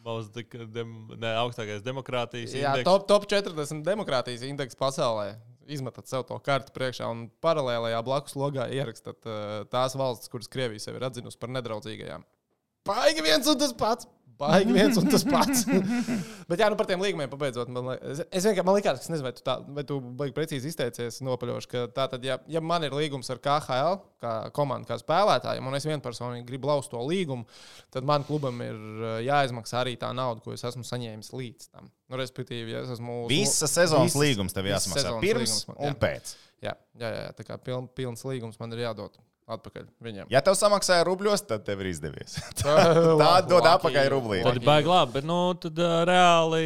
Valsts de, dem, ne, augstākais demokrātijas jā, indeks. top, top 40 demokrātijas indeks pasaulē. Izmetat sev to kartu priekšā un paralēlajā blakus logā ierakstat tās valstis, kuras Krievija sev ir atzinusi par nedraudzīgajām. Baigi viens un tas pats! Baigi viens un tas pats. Bet, jā, nu par tiem līgumiem pabeidzot. Man, es, es vienkārši man liekas, ka es nezinu, vai tu, tā, vai tu baigi precīzi izteicies nopaļoši, ka tā tad, ja, ja man ir līgums ar KHL, kā komandu, kā spēlētājiem, un es vienpersonīgi gribu lauzt to līgumu, tad man klubam ir uh, jāizmaksā arī tā nauda, ko es esmu saņēmis līdz tam. Nu, respektīvi, ja es esmu. Visa sezonas Visas- līgums tev jāsamaksā pirms līgums man- un jā. pēc. Jā, jā, jā, tā kā piln, pilns līgums man ir jādod atpakaļ viņiem. Ja tev samaksāja rubļos, tad tev ir izdevies. Tā Tā dod atpakaļ rublī. Tad baigi labi, bet nu, tad uh, reāli.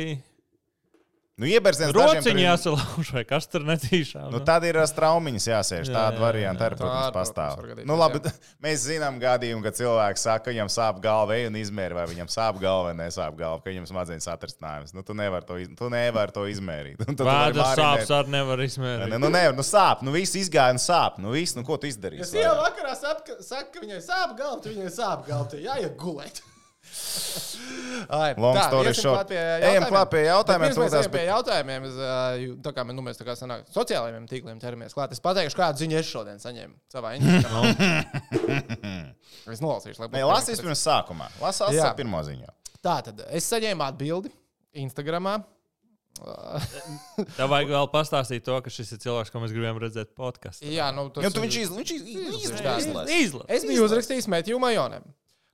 Nu, ieberziens dažiem Rociņā jāsalauž, vai kas tur netīšām. Nu, tad ir ā, traumiņas jāsēž. Jā, Tāda varianta arī, protams, Tā, protams, pastāv. gadīties, Nu, labi, mēs zinām gadījumu, kad cilvēks saka, ka viņam sāp galva, ej un izmēri, vai viņam sāp galva vai nesāp galva, ka viņam smadzenes atrisinājums. Nu, tu nevari to, iz- tu nevar to izmērīt. Marinēt. sāpes arī nevar izmērīt. Ne, nu, nevar, nu, sāp, nu, viss izgāja un sāp. Nu, viss, nu, ko tu izdarīsi? sieva vakarā sap, ka- ka viņai sāp galva, viņai sāp galva. Jāiet gulēt. Ai, Long tā, story short. Ejam jautājumiem. klāt pie jautājumiem, mēs ejam pie jautājumiem. Es, ā, tā kā mēs, nu, mēs tā kā sanāk, sociālajiem tīkliem ķeramies klāt. Es pateikšu, kādu ziņu es šodien saņēmu savā Instagramā. es nolasīšu, Nē, lasīs pirms sākumā. Lasās Jā. pirmo ziņu. Tā tad es saņēmu atbildi Instagramā. Tev vajag vēl pastāstīt to, ka šis ir cilvēks, ko mēs gribējām redzēt podkāstā. Jā, nu, tas Jo tu ir- viņš iz- viņš iz- Izlasīšu izlasīs. tās. Izlaiž. Es biju uzrakstījis Matthew Majonam.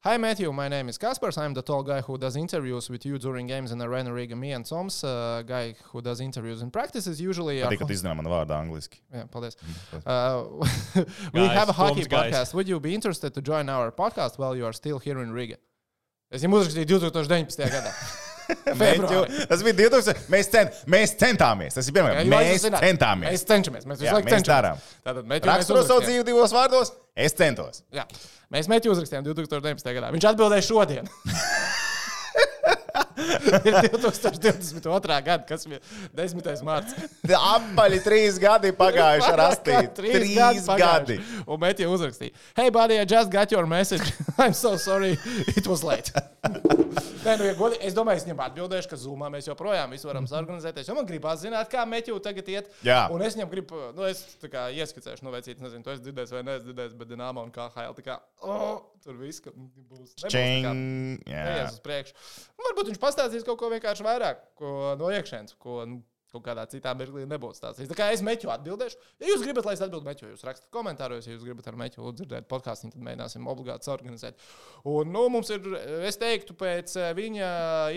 Hi Matthew, my name is Kaspars. I'm the tall guy who does interviews with you during games in Arena Riga. Me and Toms, uh, guy who does interviews in practices usually. Patīk, ka izzināji manu vārdu angliski. Jā, paldies. paldies. Uh, we Guys, have a hockey Toms guys. podcast. Would you be interested to join our podcast while you are still here in Riga? Es viņam uzrakstīju 2019. gadā. Tas bija 2000. Mēs, cent, mēs centāmies. Tas ir pirmā. Jā, Mēs centāmies. Mēs cenšamies. Mēs visu Jā, laiku mēs cenšamies. Tātad mēs Raksturo savu uzrakstījām. dzīvi divos vārdos. Es centos. Jā. Mēs Matthew uzrakstījām 2019. gadā. Viņš atbildēja šodien. ir 2022. gada, kas ir 10. marts. Apaļi trīs gadi pagājuši ar astīt. Trīs Trīs gadi gadi. Un Mēķi uzrakstīja, Hey, buddy, I just got your message. I'm so sorry, it was late. Nē, nu, ja godīgi, es domāju, es viņam atbildēšu, ka Zoomā mēs joprojām varam sarganizēties. Jo man gribās zināt, kā Mēķi tagad iet. Jā. Un es viņam gribu, nu, es kā ieskicēšu, nu, cits, nezinu, to es dzirdēju vai neesmu dzirdējis, bet Dienāma un KHL kā, oh, tur viss, būs. nebūs kā- Čing. Jā. Neies uz priekšu. Varbūt viņš pastāstīs kaut ko vienkārši vairāk ko no iekšienes, ko nu, kaut kādā citā mirklī nebūtu stāstījis. Tā kā es meķu atbildēšu. Ja jūs gribat, lai es atbildētu meķu, jūs rakstat komentāros, ja jūs gribat ar meķu dzirdēt podkāstu, tad mēģināsim obligāti organizēt. Un, nu, mums ir, es teiktu, pēc eh, viņa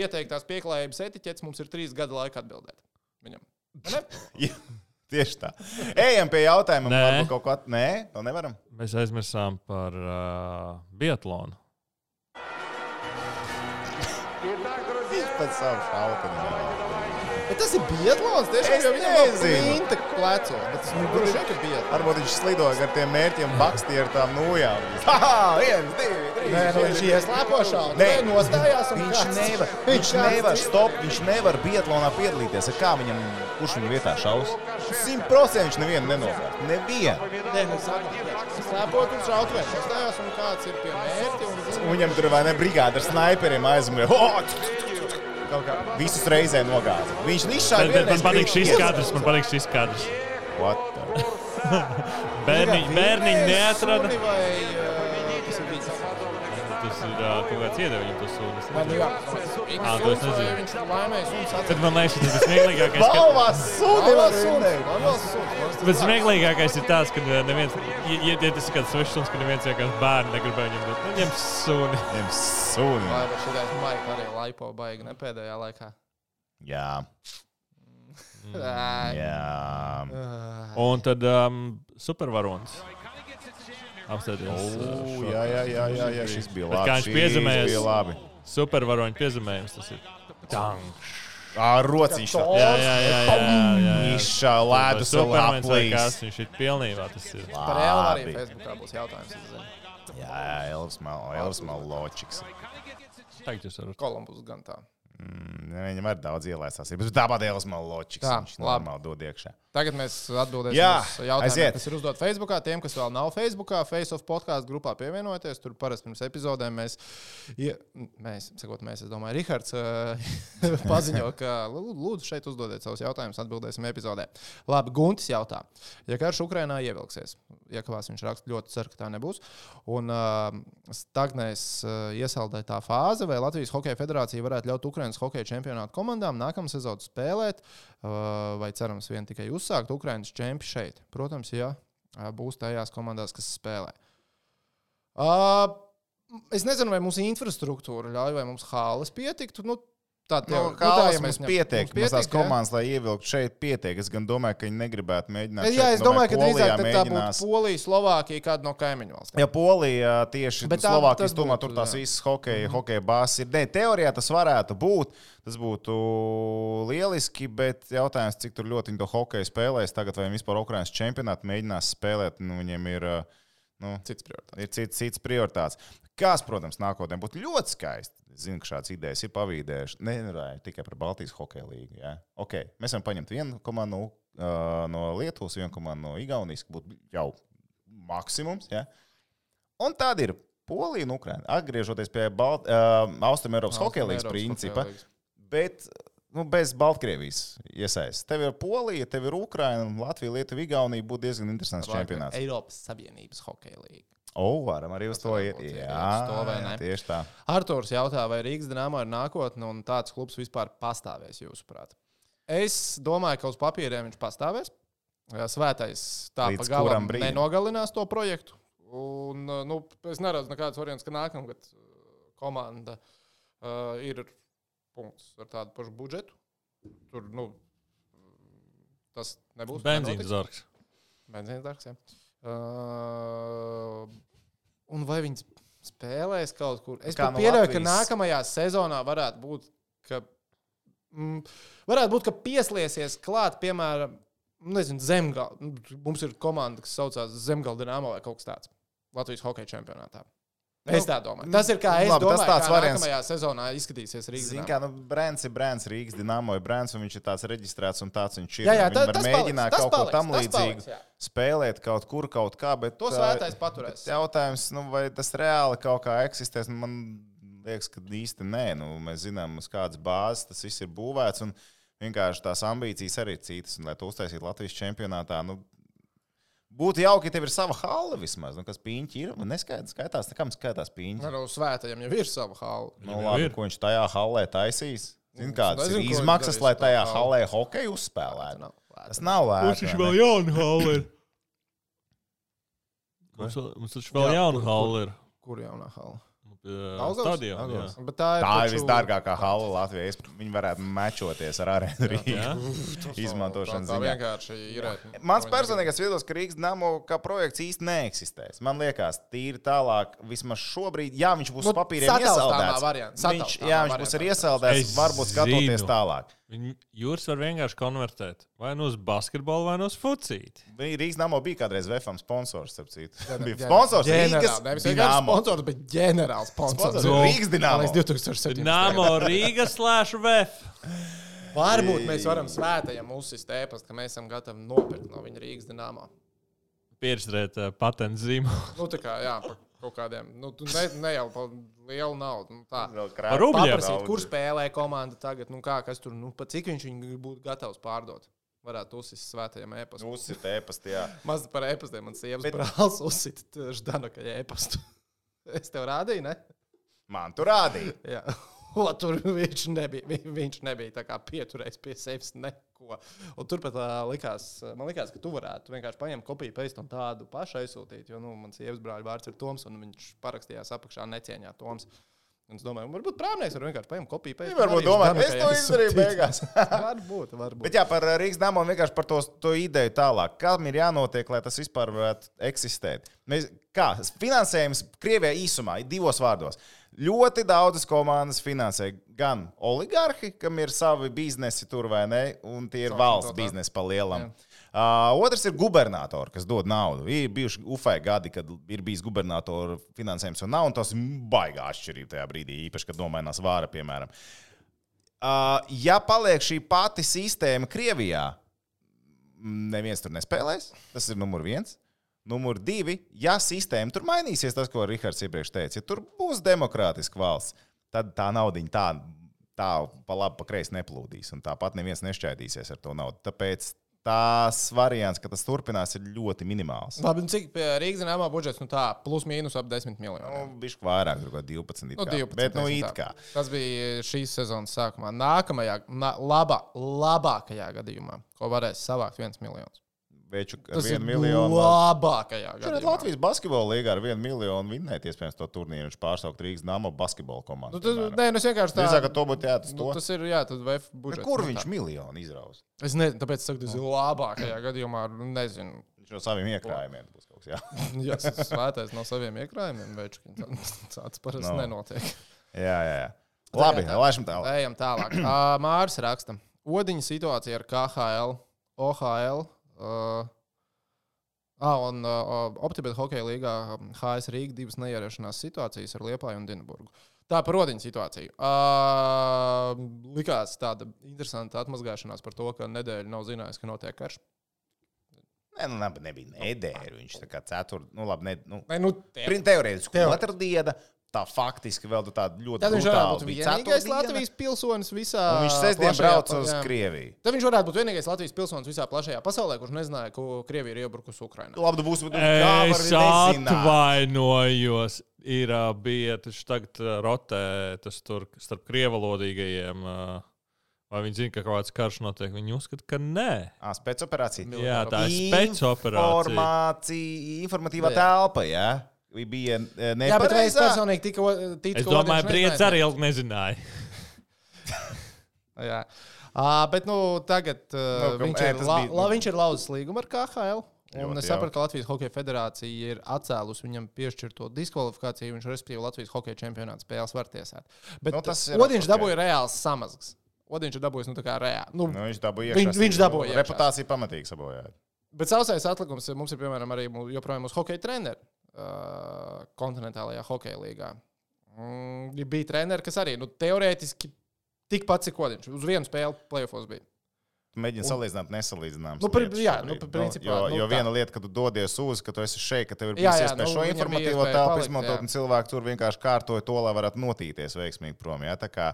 ieteiktās pieklājības etiķetes, mums ir trīs gada laika atbildēt viņam. Jā, Tieši tā. Ejam pie jautājuma. Nē. Varbūt kaut ko at... Nē, to nevaram. Mēs aizmirsām par uh, biatlonu. Viņš pēc savu šauteni. Bet tas ir biatlons, tiešām Es nezinu. pinta pleco. Bet tas nu, droši vien, ka biatlons. Varbūt viņš slidoja ar tiem mērķiem, bakstīja ar tām nūjām. Ha, viens, divi, trīs. Nē, nu, viņš ieslēpo šādu. Nē. Nostājās Viņš nevar, viņš nevar, stop, viņš nevar biatlonā piedalīties. Kā viņam, kurš viņa vietā šaus? Simt procenti viņš nevienu nenogāzt. Nevienu. Nē, nu, slēpot un šaut vēl. Nostājās un kāds ir pie mērķa. Un, Viņam tur vai ne brigāde ar sniperiem aizmugurē. Kaut kā. visus reizē nogāza. Viņš izšāva. bet man patīk šis kadrs. Man patīk šis kadrs. Bērniņi, bērniņi neatrada. Vai, ir uh, kaut kāds iedeva viņam to sunu. es Vai nu nezinu. jā, tas ir. Viņš ir laimējis un Tad man liekas, tas ir smieklīgākais. ka- Balvās suni var rindēt. Bet smieklīgākais ir tas, ka neviens, ja, ja tas ir kāds svešs suns, ka neviens vienkārši bērnu negribēja viņam dot. Viņam suni. Viņam suni. Vai vai šitais maika arī laipo baigi, ne pēdējā laikā. Jā, jā. Un tad um, supervaronis. Apstāties. O, jā, jā, jā, jā, jā, šis bija Bet labi. kā viņš piezemējas? Supervaroņa piezemējums tas ir. Tang. Ā, rociņš tā. Jā, jā, jā. jā, jā, jā. Vai laplīs. kas, viņš ir pilnībā tas ir. Par Elvu arī. Facebookā būs jautājums. Jā, jā, Elvis Mal, Maločiks. Tagad jūs varat. Kolumbus gan tā. Mm, viņam ir daudz ielaisās. Bet tāpat Elvis Maločiks. Tā, Viņš normāli dod iekšā. Tagad mēs atbildēsim Jā, uz jautājumiem, kas ir uzdot Facebook. Tiem, kas vēl nav Facebook, Face of podkāstu grupā pievienojieties. Tur parasti pirms epizodēm mēs, ie, mēs, sakot, mēs, es domāju, Rihards uh, paziņo, ka lū- lūdzu šeit uzdodiet savus jautājumus, atbildēsim epizodē. Labi, Guntis jautā, ja karš Ukrainā ievilksies, iekavās viņš raksta, ļoti ceru, ka tā nebūs, un uh, stagnēs uh, iesaldētā fāze, vai Latvijas Hokeja federācija varētu ļaut Ukraiņas hokeja čempionātu komandām nākamā sezonā spēlēt, uh, vai cerams vien tikai uzsākt Ukraiņas čempionu šeit. Protams, ja būs tajās komandās, kas spēlē. Uh, es nezinu, vai mums infrastruktūra ļauj, vai mums hāles pietiktu. Nu, Tā Nu, tev- kā tā, tas ja mēs ņem- pietiek, tās komandas, lai ievilktu šeit, pietiek. Es gan domāju, ka viņi negribētu mēģināt. Jā, šeit, es domāju, ka Polijā drīzāk tā būtu Polija, Slovākija, kāda no kaimiņu valstīm. Ja Polija tieši Bet tā- Slovākijas tomēr tur tās visas hokeja, hokeja bāzes ir. Nē, teorijā tas varētu būt. Tas būtu lieliski, bet jautājums, cik tur ļoti viņi to hokeju spēlēs tagad, vai viņi vispār Ukraiņas čempionātu mēģinās spēlēt. Nu, viņiem ir, uh, nu, Cits prioritāts. ir cits, cits prioritāts. Kas, protams, nākotnē būtu ļoti skaisti. Zinu, ka šādas idejas ir pavīdējušas. Nerunāju tikai par Baltijas hokeja līniju. Ja? Okay. Mēs varam paņemt vienu komandu uh, no Lietuvas, vienu komandu no Igaunijas, kas būtu jau maksimums. Ja? Un tad ir Polija un Ukraina. Atgriežoties pie Balt uh, Austrumēropas hokeja līnijas principa, hokeja līgas. bet nu, bez Baltkrievijas iesaistas. Tev ir Polija, tev ir Ukraina, Latvija, Lietuva, Igaunija. Būtu diezgan interesants čempionāts. Eiropas Savienības hokeja līga. O, varam arī uz to iet. Jā, vai ne? tieši tā. Arktūrs jautā, vai Rīgas dīnāmā ir nākotne un tāds klubs vispār pastāvēs, jūsuprāt? Es domāju, ka uz papīriem viņš pastāvēs. Svētais tā pa galam nenogalinās to projektu. Un, nu, es neredzu nekādas variantus, ka nākamgad uh, komanda uh, ir punkts ar tādu pašu budžetu. Tur nu, tas nebūs. Benzīna zargs. Benzīna dārgs. Jā. Uh, un vai viņi spēlēs kaut kur? Es no pieļauju, ka Latvijas? nākamajā sezonā varētu būt, ka, mm, varētu būt, ka pieslēsies klāt, piemēram, nezinu, Zemgala. Mums ir komanda, kas saucās Zemgala Dienāmo vai kaut kas tāds Latvijas hokeja čempionātā. Es tā domāju. Tas ir kā es Labi, tas domāju, tāds kā variants. nākamajā sezonā izskatīsies Rīgas. Dinamo. kā nu, brands ir brands, Rīgas dīnāmo ir brands, un viņš ir tāds reģistrēts un tāds viņš ir. Jā, jā, tā, var tas mēģināt paliks, tas kaut ko paliks, tam tas līdzīgu paliks, spēlēt kaut kur, kaut kā, bet To svētais paturēs. Jautājums, nu, vai tas reāli kaut kā eksistēs, nu, man liekas, ka īsti nē. Nu, mēs zinām, uz kādas bāzes tas viss ir būvēts, un vienkārši tās ambīcijas arī ir citas. Un, lai to uztaisītu Latvijas čempionātā, nu, būtu jauki, ja tev ir sava hala vismaz. Nu, kas pīņķi ir? Man neskaidrs, skaitās, tā kā man skaitās pīņķi. Nu, svētajam jau ir sava hala. Nu, jau labi, ir. ko viņš tajā halē taisīs? Zini, Nu, kādas nezinu, ir viņš izmaksas, lai tajā halli. halē hokeju uzspēlētu? Tas nav lēti. vai vēl ne? jauna halle ir. Mums, taču vēl jauna kur- halle ir. Kur jaunā hala? Daugavas? Daugavas? Stadionā. Bet tā ir, Tā ir taču- visdārgākā hala Latvijā. Viņi varētu mečoties ar arēnu Rīgā. Izmantošanas tā, tā ziņā. vienkārši ir. Mans personīgais viedoklis, ka Rīgas dāmo kā projekts īsti neeksistēs. Man liekas, tīri tālāk, vismaz šobrīd, jā, viņš būs Nu, sataustāmā iesaldēts. variants, Viņš, jā, viņš būs arī variants. iesaldēts, Es varbūt skatoties zinu. tālāk. Viņi- Jūras var vienkārši konvertēt. Vai nu uz basketbolu, vai nu uz fucīti. Bija Rīgas dāmo bija kādreiz VFM sponsors, starp citu. Bija sponsors Rīgas Nevis vienkārši dāmo. sponsors, bet ģenerāls sponsors. Sponsors No. Rīgas dāmo. Līdz 2017. Nāmo Rīgas slēšu VF. Varbūt mēs varam svētajam uzsist ēpastu, ka mēs esam gatavi nopirkt no viņa Rīgas dīnāmā. Pieredzēt uh, patentu zīmu. Nu, tā kā, jā, par kaut kādiem, nu, tu ne, ne jau par lielu naudu. Nu, tā. Rubļiem. Paprasīt, kur spēlē komanda tagad, nu, kā, kas tur, nu, pa cik viņš viņu būtu gatavs pārdot. Varētu uzsist svētajam ēpastam. Uzsit ēpastī, jā. Maz par ēpastiem man sievas Bet- brālis uzsita Ždanokai ēpastu. Es tev rādīju, ne? Man tur rādīja. Jā. O, tur viņš nebija, vi- viņš nebija tā kā pieturējis pie sevis neko. Un turpat likās, man likās, ka tu varētu vienkārši paņemt kopiju pēc un tādu pašu aizsūtīt. Jo nu, mans sievas brāļa vārds ir Toms, un viņš parakstījās apakšā necieņā Toms. Un es domāju, varbūt prāvnieks var vienkārši paņemt kopiju pēc Viņi varbūt domā, es to izdarīju beigās. varbūt, varbūt. Bet jā, par uh, Rīgas dāmu un vienkārši par to, to ideju tālāk. Kam ir jānotiek, lai tas vispār varētu eksistēt? Mēs, kā finansējums Krievijā īsumā, divos vārdos. Ļoti daudzas komandas finansē gan oligarhi, kam ir savi biznesi tur vai ne, un tie ir Sauksim valsts biznesi pa lielam. Jā. Uh, otrs ir gubernatori, kas dod naudu. Ir bijuši UFE gadi, kad ir bijis gubernatora finansējums un nav, un tas ir baigā atšķirība tajā brīdī, īpaši, kad nomainās vāra, piemēram. Uh, ja paliek šī pati sistēma Krievijā, neviens tur nespēlēs. Tas ir numur viens. Numur divi, ja sistēma tur mainīsies, tas, ko Rahards iepriekš teica, ja tur būs demokrātiska valsts, tad tā nauda tā, tā pa labi, pa kreisi neplūdīs. Un tāpat neviens nešķaidīsies ar to naudu. Tāpēc tās variants, ka tas turpinās, ir ļoti minimāls. Labi, un cik Rīgas zināmā budžets, nu tā, plus mīnus ap 10 Nu, miljoniem. Bišķi vairāk, tur kaut kā 12. it Nu, kā. 12, Bet, nu, it kā. Tas bija šīs sezonas sākumā. Nākamajā, na, labā, labākajā gadījumā, ko varēs savākt viens miljons. Veču ar Tas ir vienu miljonu. labākajā gadījumā. Latvijas basketbola līnija ar vienu miljonu vinnēt, iespējams, to turnīru. Viņš pārsaukt Rīgas Dāmas basketbola komandu. Nu, tas, nē, nu, vienkārši tā ka to būtu jātas Nu, to. tas ir, jā, tad VF budžets. Kur nu, viņš tā. miljonu izraus? Es nezinu, tāpēc saku, tas ir labākajā gadījumā. nu, Nezinu. Viņš no saviem iekrājumiem būs kaut kas. Jā, Jā, tas svētais no saviem iekrājumiem, veču. Tāds parasti No. nenotiek. jā, jā. jā. Labi, tā. laišam tālāk. Ejam tālāk. Māris raksta. Odiņa situācija ar KHL, OHL. Uh, Ah, un uh, Optibeta hokeja līgā HS Rīga divas neierašanās situācijas ar Liepāju un Dienburgu. Tā par rodiņu situāciju. Uh, likās tāda interesanta atmazgāšanās par to, ka nedēļa nav zinājusi, ka notiek karš. Nē, nu, labi, nebija nedēļa. Viņš tā kā ceturta, nu, labi, ne, nu, Nē, nu, teorētiski Teorētiski. Diena. Tā faktiski vēl tāda ļoti tad viņš varētu būt bija vienīgais ceturtdiena, Latvijas pilsonis visā Un viņš sestdien pa- uz jā. Krieviju. Tad viņš varētu būt vienīgais Latvijas pilsonis visā plašajā pasaulē, kurš nezināja, ko Krievija ir iebrukusi Ukrajinā. Labi, var Es atvainojos. Ir ā, bija tas tagad ā, rotē, tas tur starp krievalodīgajiem. ā, Vai viņi zina, ka kaut kāds karš notiek? Viņi uzskata, ka nē. Ah, spēcoperācija. Jā, tā ir spēcoperācija. Informācija, informatīvā Jā. telpa, jā. Bija eh, Jā, bet es nepareizā. personīgi tiku, ticu, Es domāju, Briedis arī ilgi nezināja. Jā. Uh, bet nu, tagad uh, Nu, nu, kam- viņš, ē, ir, es la, la, viņš ir lauzis līgumu ar KHL. Un Ļoti es sapratu, ka Latvijas Hokeja federācija ir atcēlusi viņam piešķirto diskvalifikāciju. Viņš, respektīvi, Latvijas Hokeja čempionāta spēles var tiesāt. Bet Nu, nu, tas ir Odiņš ok. dabūja reāls samazgs. Odiņš ir dabūjis nu, reāli. Nu, Nu, viņš dabūja iekšā. viņš dabūja iekšā. Reputācija pamatīgi sabojāja. Bet sausais atlikums mums ir, piemēram, arī mū- joprojām mūsu hokeja treneris uh, kontinentālajā hokeja līgā. Mm, bija treneri, kas arī nu, teorētiski tikpat cik odiņš. Uz vienu spēli plēsofos bija. Mēģina salīdzināt nesalīdzināmas. Nu, lietas jā, nu, par principā, jo, nu, jo tā. viena lieta, ka tu dodies uz, ka tu esi šeit, ka tev ir bijis iespēja nu, šo informatīvo telpu izmantot, un cilvēki tur vienkārši kārtoja to, lai varētu notīties veiksmīgi prom. Jā, tā kā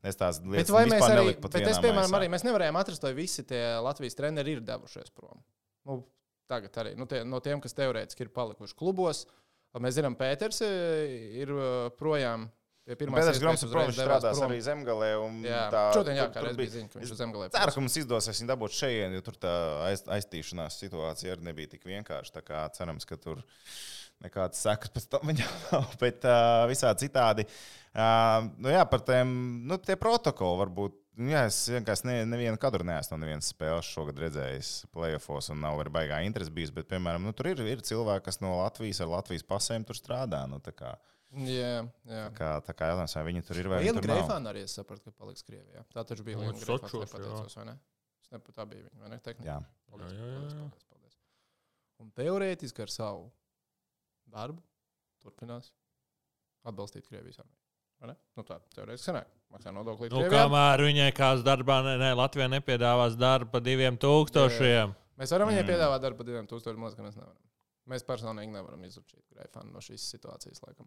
es tās lietas neliku pat bet es, piemēram, maisā. arī mēs nevarējām atrast, vai visi tie Latvijas treneri ir devušies prom. Nu, tagad arī nu, tie, no tiem, kas teorētiski ir palikuši klubos. Mēs zinām, Pēters eh, ir eh, projām Pēters Groms, protams, strādās arī zemgalē. un Jā, tā- šodien jā, tur- tur bija- ziņa, ka viņš uz zemgalē. Ceru, ka mums izdosies viņu dabūt šeit, jo tur tā aiz, aiztīšanās situācija arī nebija tik vienkārša. Tā kā cerams, ka tur nekādas sekas pēc tam viņam nav. Bet uh, visādi citādi. Uh, nu jā, par tiem nu, tie protokoli varbūt. Nu, jā, es vienkārši ne, nevienu kadru neesmu no nevienas spēles šogad redzējis playoffs, un nav arī baigā interesi bijis. Bet, piemēram, nu, tur ir, ir cilvēki, kas no Latvijas ar Latvijas pasēm tur strādā. Nu, tā kā, Jā, jā. tā kā, tā kā jautājums, vai viņi tur ir vai viņi Liela tur nav. Greifāna arī es sapratu, ka paliks Krievijā. Tā taču bija Nu, Liela Greifāna. Nepateicos, vai ne? Es nepat tā bija viņa, vai ne? Tehniski. Jā. Paldies, Jā, jā, paldies, jā. paldies, paldies. Un teorētiski ar savu darbu turpinās atbalstīt Krievijas armiju. Vai ne? Nu, tā teorētiski sanāk. Maksā nodokli Nu, Krievijai. kamēr viņai kāds darbā, ne, ne, Latvijā nepiedāvās darbu par diviem tūkstošiem. Mēs varam viņai Mm. piedāvāt darbu par diviem tūkstošiem, liekas, ka mēs nevaram. Mēs personīgi nevaram izdarīt Greifānu no šīs situācijas, laikam.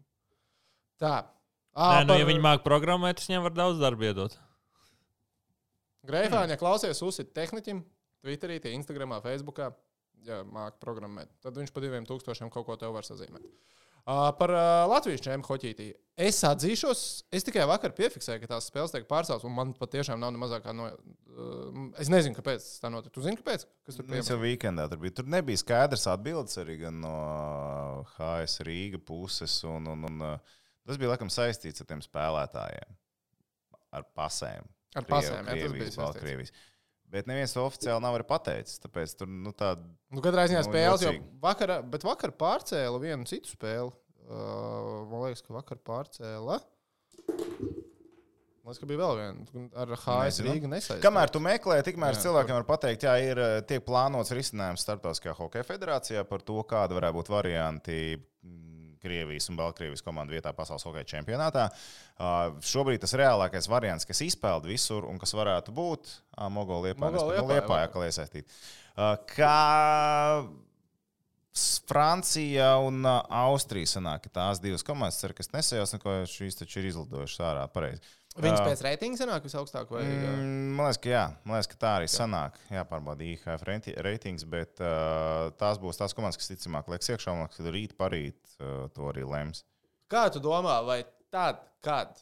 Tā. Nē, nu, ja viņi māca programmēt, tas viņiem var daudz darba iedot. Greifāna, ja klausies uzsit tehniķim, Twitterī, Instagramā, Facebookā, ja māca programmēt, tad viņš pa diviem tūkstošiem kaut ko tev var sazīmēt. Par Latvijas čempionu hoķītī. Es atzīšos, es tikai vakar piefiksēju, ka tās spēles tiek pārceltas, un man patiešām nav ne mazākā no. Es nezinu, kāpēc tā notika. Tu zini, kāpēc? Kas tur Nu, Tas bija? jau weekendā tur bija. Tur nebija skaidrs atbildes arī gan no HS Rīga puses. Un, un, un, tas bija laikam saistīts ar tiem spēlētājiem, ar pasēm. Ar pasēm, jā, tas bija. Baltkrievijas. Bet neviens to oficiāli nav pateicis. Tāpēc tur nu, tāda Nu, katrā ziņā Nu, spēles jau vakar, bet vakar pārcēla vienu citu spēli. Uh, man liekas, ka vakar pārcēla. Liekas, ka bija vēl viena ar HS. Rīgu nesaistīta. Kamēr tu meklē, tikmēr Jā, cilvēkiem var pateikt, jā, ir tiek plānots risinājums Startautiskajā hokeja federācijā par to, kāda varētu būt varianti mm, Krievijas un Baltkrievijas komandu vietā pasaules hokeja čempionātā. Šobrīd tas reālākais variants, kas izpeld visur un kas varētu būt Mogolija Mogo Liepājā, Liepāja, kā iesaistīt. Kā Francija un Austrija sanāk, tās divas komandas, ceru, kas nesajās, ko šīs taču ir izlidojušas ārā pareizi. Viņas Uh, pēc reitinga sanāk visaugstāk vai mm. Man liekas, ka jā, man liekas, ka tā arī sanāk. Jāpārbauda IHF renti- reitings, bet uh, tās būs tās komandas, kas ticamāk lieks iekšā. Man liekas, ka rīt parīt uh, to arī lems. Kā tu domā, vai tad, kad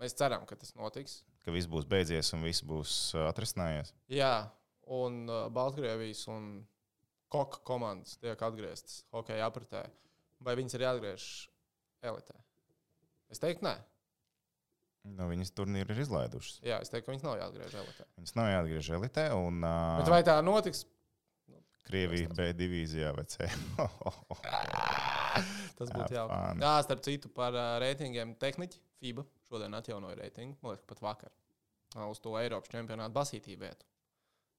mēs ceram, ka tas notiks? Ka viss būs beidzies un viss būs uh, atrisinājies. Jā, un uh, Baltkrievijas un koka komandas tiek atgrieztas hokeja apritē, vai viņas ir jāatgriež elitē? Es teiktu, nē. Nu, viņas turnīri ir izlaidušas. Jā, es teiktu, ka viņas nav jāatgriež elitē. Viņas nav jāatgriež elitē. Un, Bet uh, vai tā notiks? Krievija B divīzijā vai C. Tas būtu jauki. Jā, starp citu, par uh, reitingiem tehniķi FIBA šodien atjaunoja reitingu. Man liekas, pat vakar uh, uz to Eiropas čempionātu basītī vietu.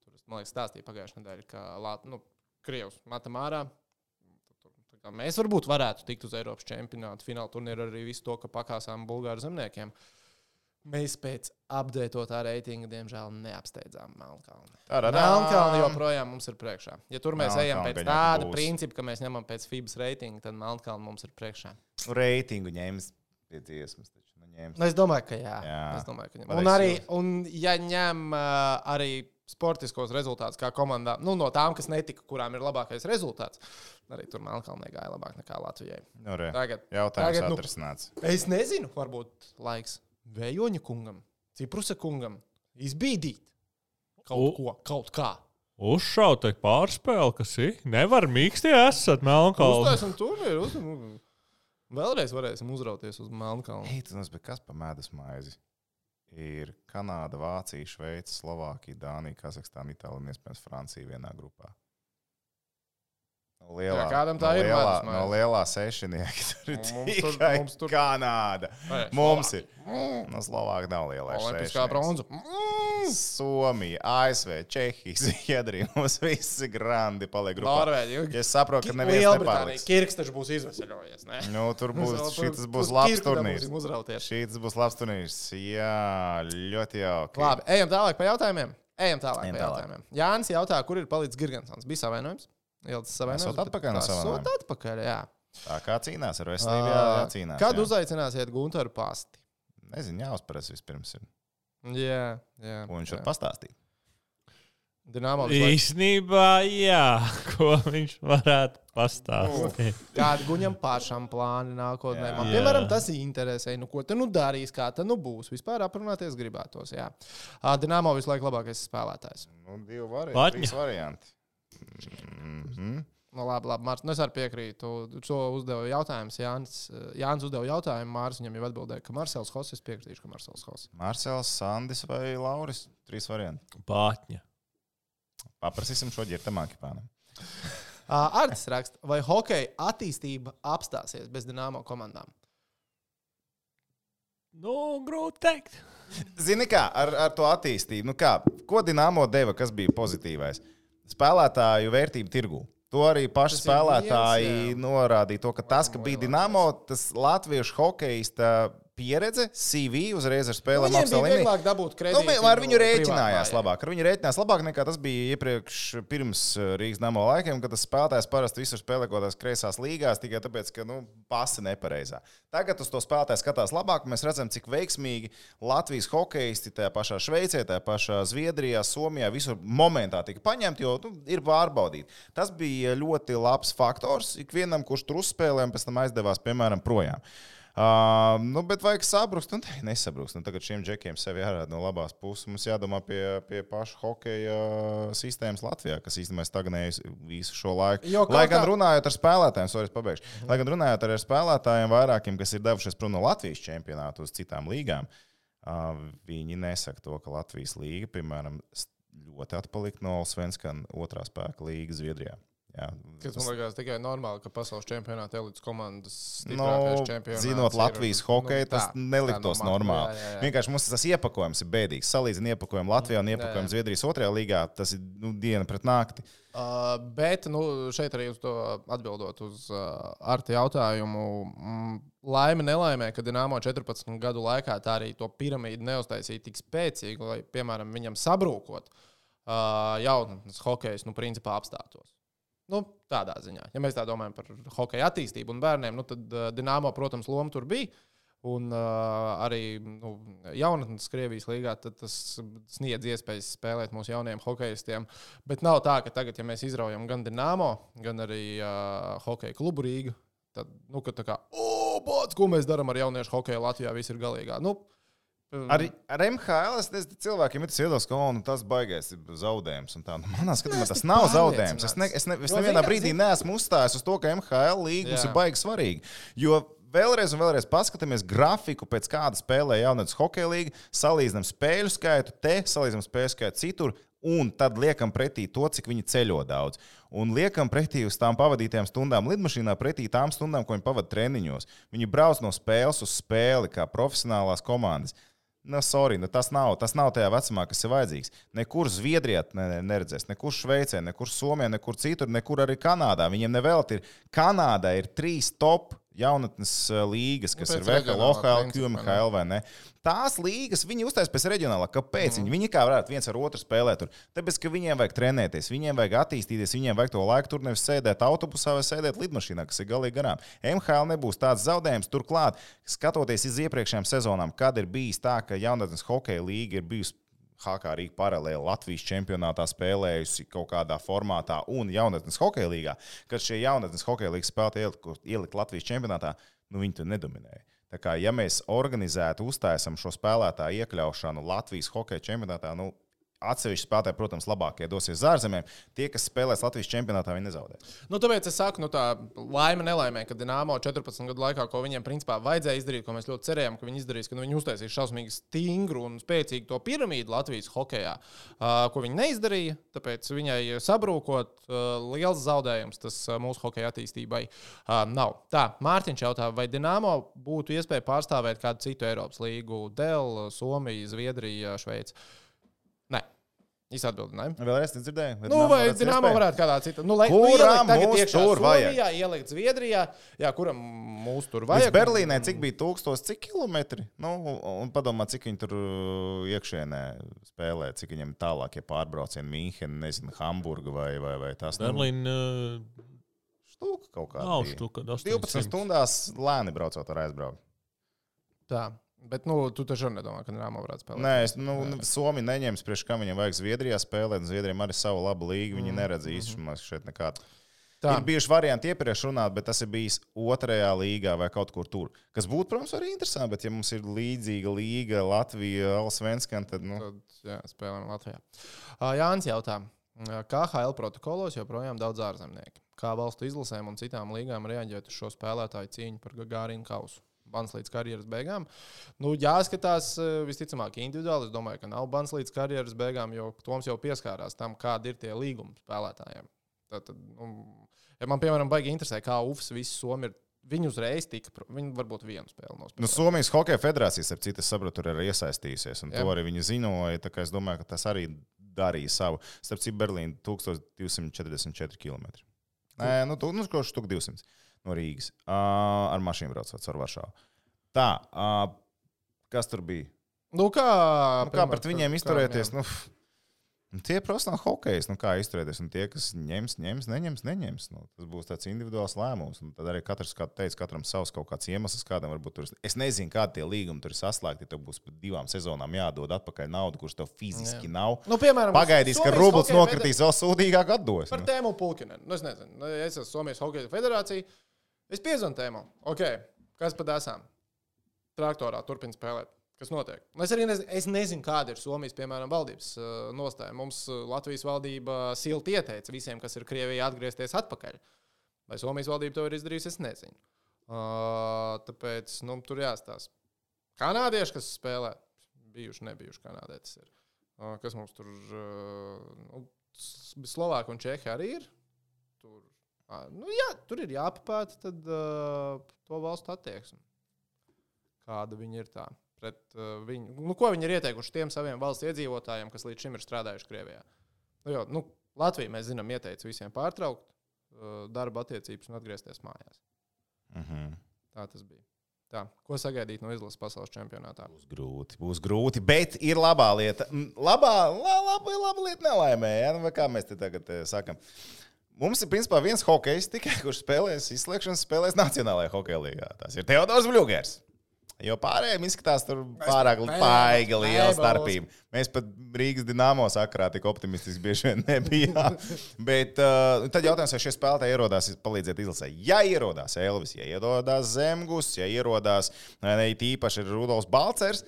Tur, es, man liekas, stāstīja pagājušajā nedēļā, ka Lāt, nu, Krievs metam ārā. Mēs varbūt varētu tikt uz Eiropas čempionāta fināla turnīru arī visu to, ka pakāsām Bulgāru zemniekiem. Mēs pēc apdētotā reitinga, diemžēl, neapsteidzām Melnkalni. Melnkalni joprojām mums ir priekšā. Ja tur mēs ejam Melnkalne pēc tāda būs. principa, ka mēs ņemam pēc FIBAS reitinga, tad Melnkalni mums ir priekšā. Reitingu ņēmis pie dziesmas. nu, ņēmis. Nu, es domāju, ka jā. Jā. Es domāju, ka ņem. Un, arī, un ja ņem uh, arī sportiskos rezultātus, kā komandā, nu, no tām, kas netika, kurām ir labākais rezultāts, arī tur Melnkalnē gāja labāk nekā Latvijai. Nu, re. Tagad, Jautājums tagad, nu, atrisināts. es nezinu, varbūt laiks Vējoņa kungam, Ciprusa kungam izbīdīt kaut U- ko, kaut kā. Uzšaut, te pārspēle, kas ir. Nevar mīksti esat Melnkalni. Uztaisam turnīru. Uz... Vēlreiz varēsim uzrauties uz Melnkalnu. Ei, tas bija kas par medus maizi? Ir Kanāda, Vācija, Šveice, Slovākija, Dānija, Kazahstāna, Itālija un iespējams Francija vienā grupā. No lielā, Jā, kādam tā no ir lielā, no lielā sešinieka. Tur ir Mums tur- mums tur- Kanāda. Vai, Mums ir. Mm. No Slovākija nav lielais. Olimpiskā sešnieks. bronza. Mm. Somija, ASV, Čehija, Zviedrija. Mums visi grandi paliek grupā. Norvēģija. Ja es saprotu, ka neviens nepārliks. Kirks taču būs izvesaļojies. ne? Nu, tur būs, par- būs labs turnīrs. Šīs būs labs turnīrs. Jā, ļoti jauki. Labi, ejam tālāk par jautājumiem. Ejam tālāk Ejam par tālāk. jautājumiem. Jānis jautā, kur ir palicis Girgensons. Bija savainojums? Ilds savainojums. Esot atpakaļ no savainojuma. esot atpakaļ, jā. Tā kā cīnās ar veselību, jā, Ā, jācīnās. Kad jā. uzaicināsiet Gunteru pasti? Nezinu, jāuzparas vispirms. Ir. Jā, jā. Ko viņš jā. var pastāstīt? Laiku- Īsnībā, jā, ko viņš varētu pastāstīt. Kādi guņam pašam plāni nākotnē? Jā. Man, Jā. piemēram, tas interesē. Nu, ko tu nu darīs, kā tas nu būs? Vispār aprunāties gribētos. Jā. Ā, Dinamo visu laiku labākais spēlētājs. Nu, divi vari varianti. Mm -hmm. Nu, labi, labi, Mārcis. Nu, es arī piekrītu. Šo uzdeva jautājums. Jānis, Jānis uzdeva jautājumu. Mārcis viņam jau atbildēja, ka Marsels Hos. Es piekritīšu, ka Marsels Hos. Mārsels, Sandis vai Lauris? Trīs varianti. Pātņa. Paprasīsim šo ģirtam akipānam. Artis raksta, vai hokeja attīstība apstāsies bez Dienāmo komandām? Nu, grūti teikt. Zini, kā ar, ar to attīstību, nu kā, ko Dienāmo deva, kas bija pozitīvais? Spēlētāju vērtību tirgū. To arī paši Tas spēlētāji viens, norādīja. To, ka tas, ka bija. Dienāmo, tas latviešu hokeja pieredze, CV uzreiz ar spēlēm Viņiem augstā līmenī. vieglāk dabūt Nu, kredītu. vi- ar viņu rēķinājās privātmājai. labāk. Ar viņu rēķinājās labāk nekā tas bija iepriekš, pirms uh, Rīgas nama laikiem, kad tas spēlētājs parasti visur spēlē kaut kādās kreisās līgās tikai tāpēc, ka nu, pasi nepareizā. Tagad uz to spēlētāju skatās labāk. Mēs redzam, cik veiksmīgi Latvijas hokeisti tajā pašā Šveicē, tajā pašā Zviedrijā, Somijā visur momentā tika paņemti, jo nu, ir pārbaudīti. Tas bija ļoti labs faktors ikvienam, kurš tur uzspēlēja un pēc tam aizdevās, piemēram, projām. Uh, nu, bet vajag sabrūkt, un ne, nesabrūkt. Nu, tagad šiem džekiem sevi jārāda no labās puses. Mums jādomā pie, pie paša hokeja sistēmas Latvijā, kas īstenībā stagnējusi visu šo laiku. Jo Lai gan kā- runājot ar spēlētājiem, sorry, pabeigšu. Lai gan runājot ar spēlētājiem vairākiem, kas ir devušies prom no Latvijas čempionāta uz citām līgām, uh, viņi nesaka to, ka Latvijas līga, piemēram, ļoti atpalika no Svenskana otrā spēka līgas Zviedrijā. Jā, Kas man liekas tikai normāli, ka pasaules čempionāta elites komandas Nu, stiprākais čempions. zinot Latvijas hokeju, tas neliktos normāli. Jā, jā, jā. Vienkārši mums tas iepakojums ir bēdīgs. Salīdzinot iepakojumu Latvijā un iepakojumu Jā, jā. Zviedrijas otrajā līgā, tas ir nu, diena pret nakti. Uh, bet nu, šeit arī uz to atbildot uz uh, Arta jautājumu. Mm, laime, nelaimē, ka Dienāmo 14 gadu laikā tā arī to piramīdu neuztaisīja tik spēcīgi, lai, piemēram, viņam sabrūkot, uh, jaunatnes hokejs, nu, principā apstātos. Nu, tādā ziņā. Ja mēs tā domājam par hokeja attīstību un bērniem, nu, tad uh, Dienāmo, protams, loma tur bija. Un uh, arī nu, jaunatnes Krievijas līgā tas sniedz iespējas spēlēt mūsu jaunajiem hokeistiem. Bet nav tā, ka tagad, ja mēs izraujam gan Dienāmo, gan arī uh, hokeja klubu Rīgu, tad, nu, ka tā kā, oh, bāc, ko mēs darām ar jauniešu hokeju Latvijā, viss ir galīgā. Nu, Ar, ar MHL es nezinu, cilvēkiem ir tas iedos, ka nu, tas baigais ir zaudējums. tā. Nu, manā skatījumā Neesmu tas nav zaudējums. Es, ne, es, ne, es nevienā brīdī neesmu uzstājis uz to, ka MHL līgums Jā. ir baigi svarīgi. Jo vēlreiz un vēlreiz paskatāmies grafiku, pēc kāda spēlē jaunatnes hokeja līga, salīdzinām spēļu skaitu, te salīdzinām spēļu skaitu citur. Un tad liekam pretī to, cik viņi ceļo daudz. Un liekam pretī uz tām pavadītajām stundām lidmašīnā, pretī tām stundām, ko viņi pavadīja treniņos. Viņi brauc no spēles uz spēli, kā profesionālās komandas. Nu, sorry, nu tas, nav, tas nav tajā vecumā, kas ir vajadzīgs. Nekur Zviedrijā ne, ne, neredzēs, nekur Šveicē, nekur Somijā, nekur citur, nekur arī Kanādā. Viņiem nevelti ir. Kanādā ir trīs top jaunatnes eh, līgas, kas Nu, ir VHL, OHL? QMHL vai ne. Tās līgas viņi uztais pēc reģionālā. Kāpēc? Mm. Viņi kā varētu viens ar otru spēlēt tur. Tāpēc, ka viņiem vajag trenēties, viņiem vajag attīstīties, viņiem vajag to laiku tur nevis sēdēt autobusā vai sēdēt lidmašīnā, kas ir galīgi garām. MHL nebūs tāds zaudējums. Turklāt, skatoties uz iepriekšējām sezonām, kad ir bijis tā, ka jaunatnes hokeja līga ir bijusi HK Rīga paralēli Latvijas čempionātā spēlējusi kaut kādā formātā un jaunatnes hokeja līgā, kad šie jaunatnes hokeja līgas spēlētāji ielikt, ielikt Latvijas čempionātā, nu viņi tur nedominēja. Tā kā, ja mēs organizētu, uztaisām šo spēlētāju iekļaušanu Latvijas hokeja čempionātā, nu, atsevišķi spēlētāji, protams, labākie dosies uz ārzemēm. Tie, kas spēlēs Latvijas čempionātā, viņi nezaudē. Nu, tāpēc es saku, nu, tā laime nelaimē, ka Dienāmo 14 gadu laikā, ko viņiem principā vajadzēja izdarīt, ko mēs ļoti cerējām, ka viņi izdarīs, ka nu, viņi uztaisīs šausmīgi stingru un spēcīgu to piramīdu Latvijas hokeja, uh, ko viņi neizdarīja. Tāpēc viņai sabrūkot, uh, liels zaudējums tas uh, mūsu hokeja attīstībai uh, nav. Tā, Mārtiņš jautā, vai Dienāmo būtu iespēja pārstāvēt kādu citu Eiropas līgu, Dēl, Somiju, Zviedriju, Šveici? Nē. Īsa atbilde, nē. Vēlreiz nedzirdēju. Nu, vai Dienāmo varētu kādā citā? Nu, lai, nu, Kuram tagad mūs iekšā tur vajag? Somijā, ielikt Zviedrijā, jā, kuram mūs tur vajag? Berlīnai cik bija tūkstoši, cik kilometri? Nu, un padomā, cik viņi tur uh, iekšienē spēlē, cik viņiem tālākie pārbraucieni, Mīnhena, nezinu, Hamburga vai, vai, vai tas. nu, Berlīna uh, Štuka kaut kāda. nav štuka. 12 stundās lēni braucot ar aizbraukt. Tā. Bet, nu, tu taču nedomā, ka Dienāmo varētu spēlēt. Nē, es, nu, Somija neņems priekš, kam viņiem vajag Zviedrijā spēlēt. un Zviedrijam arī savu labu līgu. Viņi neredz īstenībā šeit nekādu. Tā. Ir bijuši varianti iepriekš runāt, bet tas ir bijis otrajā līgā vai kaut kur tur. Kas būtu, protams, arī interesanti, bet ja mums ir līdzīga līga Latvija, Alsvenskan, tad, nu, Tad, jā, spēlēm Latvijā. Uh, Jānis jautā, KHL protokolos joprojām daudz ārzemnieku. Kā valstu izlasēm un citām līgām reaģēt uz šo spēlētāju cīņu par Gārinu kausu? Bans līdz karjeras beigām. Nu, jāskatās, uh, visticamāk, individuāli. Es domāju, ka nav bans līdz karjeras beigām, jo Toms jau pieskārās tam, kādi ir tie līgumi spēlētājiem. Tātad, nu, ja man, piemēram, baigi interesē, kā UFS visu Somiju ir. Viņi uzreiz tika, viņi varbūt vienu spēli nospēlēja. nu Somijas Hokeja federācijas, ap citu, es saprotu, tur ir iesaistījusies. Un Jā. to arī viņi zināja. tā kā Es domāju, ka tas arī darīja savu. Starp citu, Berlīna 1244 km. Nē, nu, tu, nu kaut kas 200 no Rīgas. Uh, ar mašīnu braucot ar Varšavu. Tā, uh, kas tur bija? Nu, kā, Nu, kā pret viņiem kā- izturēties? jā. Nu, nu, tie ir profesionāli hokeji. Nu, kā izturēties? Un tie, kas ņems, ņems, neņems, neņems. Nu, tas būs tāds individuāls lēmums. Un tad arī katrs, kā teica, katram savs kaut kāds iemesls, kādam varbūt tur. Es nezinu, kādi tie līgumi tur ir saslēgti. Tev būs divām sezonām jādod atpakaļ naudu, kurš tev fiziski jā. nav. Nu, piemēram, Pagaidīs, ka rublis nokritīs vēl sūdīgāk atdos. Par tēmu Pulkinen. Nu, es nezinu, Nu, es esmu Somijas Hokeja federācija. Es piezvanu tēmu. Ok, kas pat esam? Traktorā turpina spēlēt. Kas notiek? Un Es arī nezinu, es nezinu, kāda ir Somijas, piemēram, valdības uh, nostāja. Mums uh, Latvijas valdība silti ieteica visiem, kas ir Krievijā, atgriezties atpakaļ. Vai Somijas valdība to ir izdarījusi, es nezinu. Uh, tāpēc nu, tur jāstāsta. Kanādieši, kas spēlē, bijuši, nebijuši kanādieši. Ir. Uh, kas mums tur, uh, nu, Slovākija un Čehija arī ir. Tur, nu, jā, tur ir jāpapēta tad, uh, to valstu attieksme. Kāda viņi ir tā pret uh, viņu? Nu, ko viņi ir ieteikuši tiem saviem valsts iedzīvotājiem, kas līdz šim ir strādājuši Krievijā? Nu, jo, nu, Latvija, mēs zinām, ieteica visiem pārtraukt uh, darba attiecības un atgriezties mājās. Mhm. Tā tas bija. Tā, ko sagaidīt no izlases pasaules čempionātā? Būs grūti, būs grūti, bet ir labā lieta. Labā, la, laba, laba lieta nelaimē, ja? nu, kā mēs te tagad eh, sakam. Mums ir principā viens hokejs, tikai, kurš spēlēs izslēgšanas spēlēs Nacionālajā hokeja līgā. Tas ir Teodors Bļūgers. Jo pārējiem izskatās tur pārāk nē, liela starpība. Mēs pat Rīgas dīnāmo sakarā tik optimistiski bieži vien nebijām. Bet uh, tad jautājums, vai šie spēlētāji ierodās palīdzēt izlasē. Ja ierodās Elvis, ja ierodās Zemgus, ja ierodās ne, īpaši ir Rudolfs Balcers,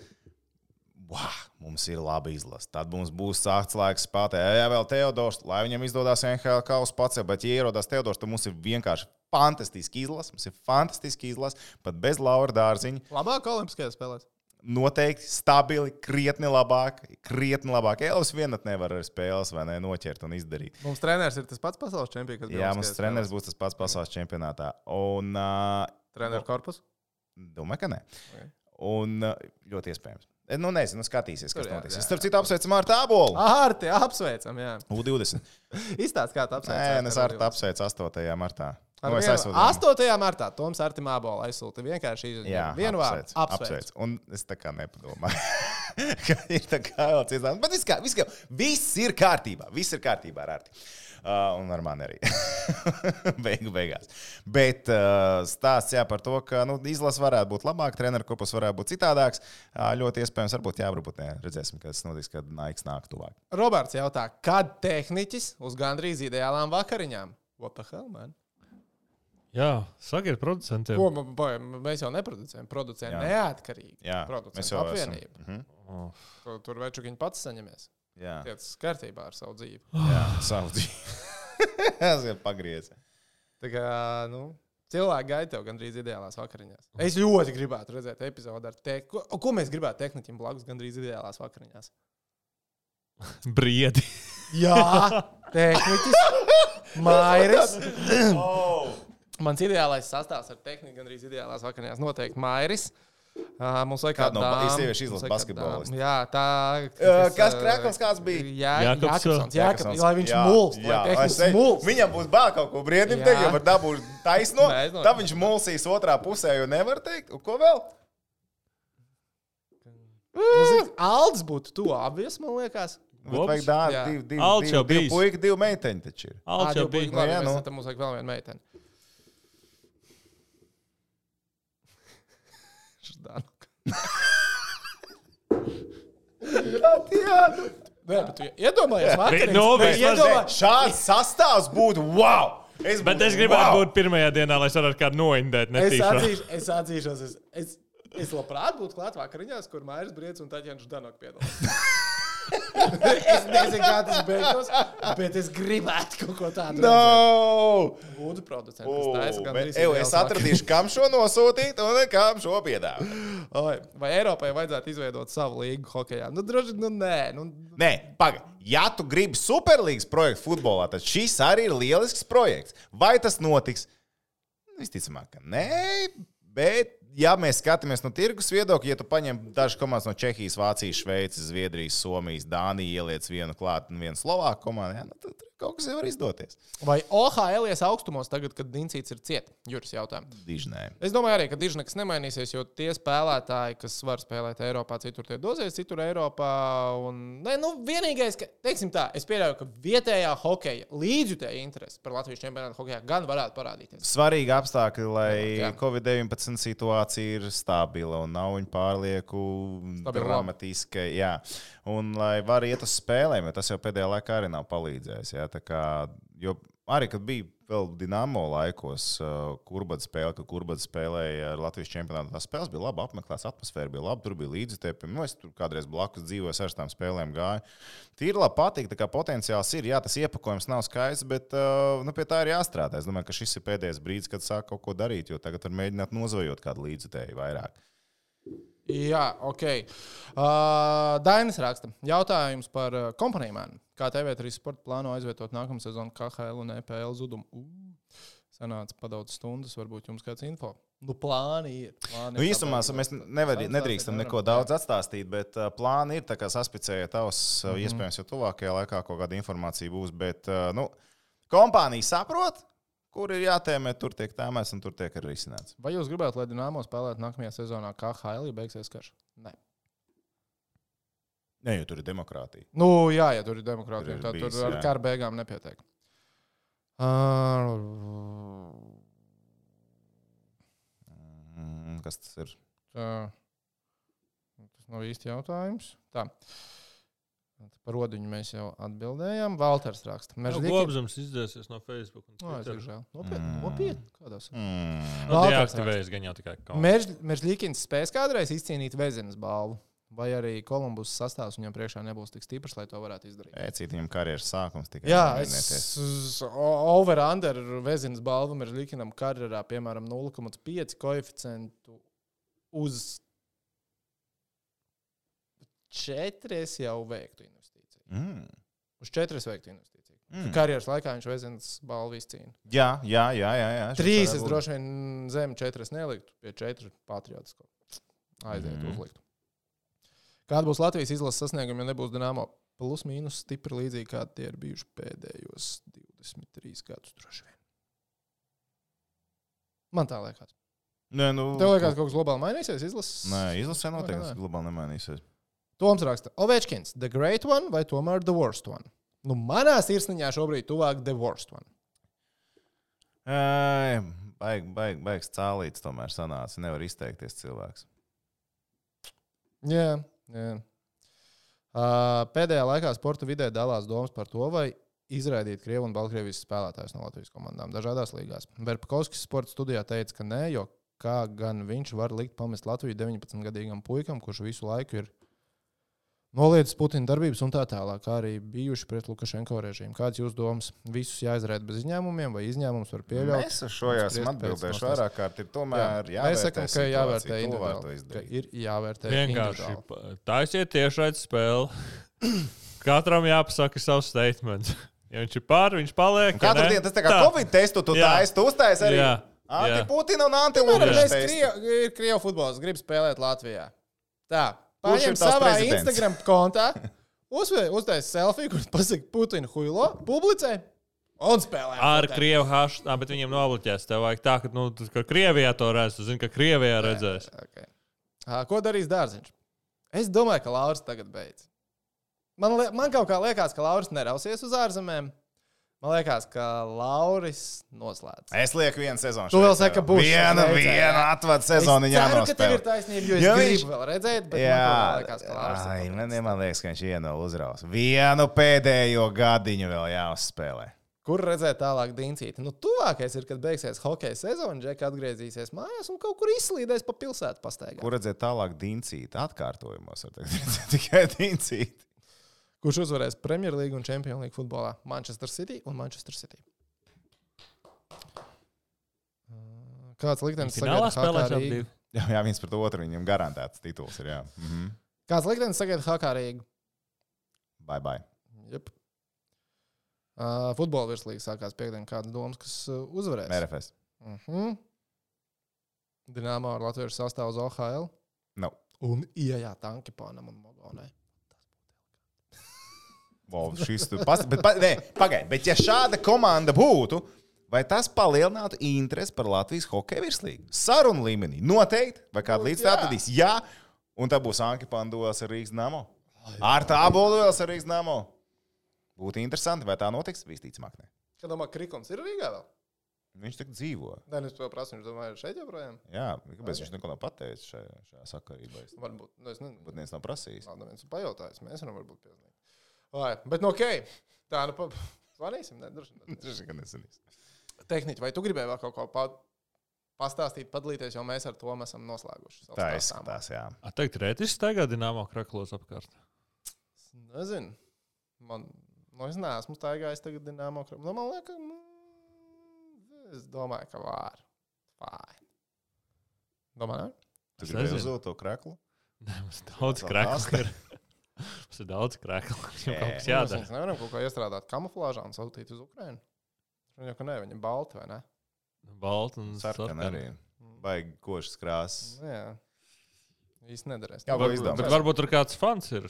Wow, mums ir laba izlase. Tad mums būs sākts laiks spēlēt. Jā, vēl Teodors, lai viņam izdodas NHL kausa pats, bet, ja ierodas Teodors, tad mums ir vienkārši fantastiski izlase. Mums ir fantastiski izlase, pat bez Laura dārziņa. Labāk Olimpiskajās spēlēs. Noteikti stabili, krietni labāk. Krietni labāk. Elvis vienatnē nevar ar spēles vai ne noķert un izdarīt. Mums treneris ir tas pats pasaules čempions. Jā, mums treneris būs tas pats pasaules čempionātā. Un, uh, Treneru korpus. domāju, ka nē. Ok. Un uh, ļoti iespējams. Nu, nezinu, skatīsies, kas Tur, jā, notiks. jā, Es starp citu apsveicu Mārtu Abolu. Ārti, apsveicam, jā. U20. Izstāst, kā tu Nē, apsveic. es ar to apsveicu 8. martā. Ar Nu, vienu- aizsūtīju. 8. martā Toms Artim Abola aizsūta vienkārši. Jā, vienu vārdu. apsveicu, Apsveic. apsveicu. Un es tā kā nepadomāju, ka ir tā kā vēl cits. Bet viss, kā, viss, kā, viss ir kārtībā. Viss ir kārtībā ar Arti. Uh, un ar mani arī. Beigu beigās. Bet uh, stāsts jā, par to, ka nu, izlase varētu būt labāka, treneru kopus varētu būt citādāks. Uh, ļoti iespējams, varbūt jā, varbūt nē. Redzēsim, kas notiks, kad nāks nāk tuvāk. Roberts jautā, kad tehniķis uz gandrīz ideālām vakariņām? What the hell, man? Jā, sakiet producentiem. Ko, boy, mēs jau neproducējam, producējam Jā. neatkarīgi. Jā, mēs jau esam. Mhm. Oh. Tur, tur večukiņi pats saņemies. Jā, Tiec kārtībā ar savu dzīvi. jā savu dzīvi. Tas ir pagriezis. Tā kā, nu, cilvēki gaida tev gandrīz ideālās vakariņās. Es ļoti gribētu redzēt epizodi ar te, ko, ko mēs gribētu tehniķim blakus gandrīz ideālās vakariņās. Briedi. Jā, tehniķis, Mairis. Mans ideālais sastāvs ar tehniku gandrīz ideālās vakariņās noteikti Mairis. Uh, mums vajag kādu no sieviešu izlases basketbolistu? Jā, tā. Uh, kas uh, Krakls kāds bija? Jā, Jakobsons. jā. Jakobs, lai viņš lai jā, teiktu, muls. Viņam būs vēl kaut ko brīdim, Jā. teikt, jau var dabūt taisno. Nē, Tad viņš mulsīs otrā pusē, jo nevar teikt. Un ko vēl? Aldis būtu to apvies, man liekas. Bet vajag Alts divi, jau divi bijis. puika, divi meiteņi taču ir. Alts jau bija. Jā, nu. tam mums vajag vēl vienu meiteni. Ždanuka. Jā, nu. Nē, bet Bet, nu, Bet vismaz iedomā- Šāds sastāvs būtu wow! Es Bet būtu, es gribētu wow! būt pirmajā dienā, lai es varētu kādu noindēt. Es, atzīšu, es atzīšos, es, es, es labprāt būtu klāt vakariņās, kur Mairis Briedis un Taķēns Ždanok piedalās. es nezinu, kā tas beigtos, bet es gribētu kaut ko tādu. No! Lūdzu, producents, kas taisa ew, ideāls es atradīšu, kam šo nosūtīt un kam šo piedāvāt. Vai Eiropai vajadzētu izveidot savu līgu hokeja? Nu, droši vien, nu, nē. Nu, Nē, pagaidi. Ja tu gribi superlīgas projektu futbolā, tad šis arī ir lielisks projekts. Vai tas notiks? Visticamāk, ka nē, bet. Ja mēs skatāmies no tirgus viedokļa, ja tu paņem dažas komandas no Čehijas, Vācijas, Šveices, Zviedrijas, Somijas, Dānijas, ieliec vienu klāt un vienu Slovāku komandu, jā, nu, tad kaut kas jau var izdoties. vai OHL ies augstumos tagad, kad Dinsīts ir cieta? Juris jautājums. Dižnē. Es domāju, arī, ka diži nekas nemainīsies, jo tie spēlētāji, kas var spēlēt Eiropā, citur tie dozēs, citur Eiropā. Un, ne, nu, vienīgais, ka, teiksim tā, es pieļauju, ka vietējā hokeja līdzjutēja interese par Latvijas čempionātu hokeja gan varētu parādīties. Svarīgi apstākļi, lai Jā. Covid-19 situācija ir stabila un nav viņa pārlieku dramatiska. Jā, un lai var iet uz spēlēm, jo tas jau pēdējā laikā arī nav palīdzējis. Tā kā, jo arī, kad bija vēl Dienāmo laikos, uh, kurbada spēle, kad kurbada spēlēja ar Latvijas čempionātu, tās spēles bija labi apmeklētas, atmosfēra bija laba, tur bija līdzekļi. Nu, es tur kādreiz blakus dzīvoju, ar tām spēlēm gāju. Tīri labi patīk, tā kā potenciāls ir. Jā, tas iepakojums nav skaists, bet uh, nu, pie tā ir jāstrādā. Es domāju, ka šis ir pēdējais brīdis, kad sāk kaut ko darīt, jo tagad var mēģināt nozvejot kādu līdzekļu vairāk. Jā, ok. Uh, Dainis raksta. Jautājums par uh, kompanijām. Kā TV3 sporta plāno aizvietot nākamā sezona KHL un EPL zudumu? Uh, sanāca padaudz stundas, varbūt jums kāds info. Nu, plāni ir. Plāni Nu, ir īsumā pabeigts. mēs nevar, nedrīkstam neko daudz atstāstīt, bet uh, plāni ir. tā kā Saspicējiet tavs, mm Mhm. -hmm. iespējams, jau tuvākajā laikā kaut kāda informācija būs. Bet uh, nu, kompānija saprot, kur ir jātēmē, tur tiek tēmēts un tur tiek arī risināts. Vai jūs gribētu, lai Dienāmo spēlētu nākamajā sezonā KHL, ja beigsies karš? Nē. Nē, jo tur ir demokrātija. Nu, jā, ja tur ir demokrātija, Tur tad bijis, tur ar kara beigām nepietiek. Uh, Mm, kas tas ir? tā. Tas nav īsti jautājums. Tā. Par rodiņu mēs jau atbildējām. Valters raksta. Nu, Mežģīki. Globzums izdzēsies no Facebook. un No, es žēl. Nopietni. Mm. Nopietni. Kādās? Mm. Nu, Valters Deaktivējas gan jau tikai kaut Mežģīkins spēs kādreiz izcīnīt Vezinas balvu. vai arī Kolumbus sastāvs viņam priekšā nebūs tik stiprs, lai to varētu izdarīt. Ēcīt viņam karjeras sākums tikai. Jā, es over-under Vēzinas balvam ir likinam karjerā, piemēram, 0,5 koeficientu uz 4 es jau veiktu investīciju. Mm. Uz 4 es veiktu investīciju. Mm. Karjeras laikā viņš Vēzinas balvu izcīna. Jā, jā, jā. jā, jā. Trīs es droši vien zem 4 neliktu, pie 4 patriotisko. Aiziet, Mhm. mm. uzlikt. Kāda būs Latvijas izlases sasnieguma, ja nebūs Dienāmo? Plus mīnus stipri līdzīgi, kādi tie ir bijuši pēdējos 23 gadus. droši vien. Man tā liekas. Nē, nu, Tev liekas, ka kaut kas globāli mainīsies izlases? Nē, izlasē noteikti globāli nemainīsies. Toms raksta, Ovečkins, the great one vai tomēr the worst one? Nu, manā sirsniņā šobrīd tuvāk the worst one. Ej, Baig, baig, baigs cālīts tomēr sanāca. Nevar izteikties cilvēks. Jā, jā. Uh, pēdējā laikā sporta vidē dalās domas par to, vai izraidīt Krievu un Baltkrievijas spēlētājus no Latvijas komandām dažādās līgās. Verpakovskis sporta studijā teica, ka nē, jo kā gan viņš var likt pamest Latviju 19-gadīgam puikam, kurš visu laiku ir noliedzis Putina darbības un tā tālāk, kā arī bijuši pret Lukašenko režīmu. Kāds jūs domas? Visus jāizraida bez izņēmumiem, vai izņēmums var pieļaut? Mēs ar šo atbildējuši nostājas. vairāk kārt. Ir tomēr Jā, mēs sakām, ka jāvērtē individuāli. Ka ir jāvērtē Vienkārši taisiet tiešraidzi spēli. Katram jāpasaka savs statements. Ja viņš ir pār, viņš paliek. Un Katru ja dienu tas tā kā Covid testu, tu Jā. taisi, tu uztaisi arī. Anti-Putina un anti-Lukašenko ir Krievu futbols, grib spēlēt Latvijā. Tā, paņem savā prezidents? Instagram kontā, uztaisīt selfiju, kur pasakā Putina huilo, publicē un spēlē. Ar krievu hašu, ah, bet viņiem nobloķēs. Tev vajag tā, ka, nu, tu- ka Krievijā to redz. Tu zini, ka Krievijā redzēs. Okay. Ā, Ko darīs dārziņš? Es domāju, ka Lauris tagad beidz. Man, man kaut kā liekas, ka Lauris nerausies uz ārzemēm. Man liekas, ka Lauris noslēdz. Es lieku vienu sezonu. Tu vēl saki, ka jā. būs Viena, viena jā. atvada viņam ceru, ka tev ir taisnība, jo es Jo viņš- vēl redzēt, bet Jā, man liekas, ka Lauris ai, man, man liekas, ka viņš vienu uzraus. Vienu pēdējo gadiņu vēl jāuzspēlē. Kur redzēt tālāk Dīncīti? Nu, tuvākais ir, kad beigsies hokeja sezona, Džeka atgriezīsies mājās un kaut kur izslīdēs pa pilsētu pastaigā. Kur redzēt tālāk dincīt? Atkārtojumos var teikt, tikai dincīt. Kurš uzvarēs Premjerlīgu un Champions League futbolā? Manchester City un Manchester City. Kāds liktenis sagaida divi. Jā, jā, viens pret otru viņam garantēts tituls ir. Jā. Mhm. Kāds liktenis sagaida HK Rīgu? Bye, bye. Yep. Uh, futbola virslīga sākās piekdien. Kādas domas, kas uh, uzvarēs? RFS. Uh -huh. Dināmā ar latviešu sastāvu uz OHL. No. Un ieejā Tankipānam un Mogonai. Wow, šis tu pas, bet, pa, nē, pagaid, bet ja šāda komanda būtu, vai tas palielinātu interesi par Latvijas hokeja virslīgu? Sarunu līmenī noteikti, vai kāda Nu, līdz tā atradīs? Jā, un tā būs Anki Pandulas ar Rīgas namo. Ar tā Boldulas ar Rīgas namo. Būtu interesanti, vai tā notiks? Visticamāk. Kad domā, Krikons ir Rīgā vēl? Viņš tik dzīvo. Nē, nu, es to prasu, viņš domāju, ir šeit joprojām. Jā, kāpēc Ok. viņš neko nav pateicis šajā, šajā sakarībā? Varbūt, nu, es nezinu. pat neviens nav prasījis. Nav neviens pajautājis. Mēs varam varbūt piezīmēt. Vai, bet nu ok. Tā, nu, pa... zvanīsim. Ne, droši vien. Nezinīs. Tehniķi, vai tu gribēji vēl kaut ko pa... pastāstīt, padalīties, jo mēs ar to esam noslēguši. Tā izskatās, jā. A, teikt, Rētis tagad dināmo kraklos apkārt. Es Nezinu. Man, nu, es neesmu staigājis tagad dināmo krāpstu. Nu, man liekas, mm, es domāju, ka var. Fine. Domāju, ne? Tu gribēji uzzūt to kreklu? Nē, mums daudz kraklu. ir. Mums ir daudz kraklu. Viņam kaut kas Jā, jādara. mēs nevaram kaut kā iestrādāt kamuflāžā un sūtīt uz Ukrajinu. Viņa jau ka nē, viņa ir balta vai ne? Balta un Sarkana arī. Baigi košas krāsas. Nu, Jā. Īsti nederēs. Jā, Var, izdomāt? bet varbūt tur kāds fans ir.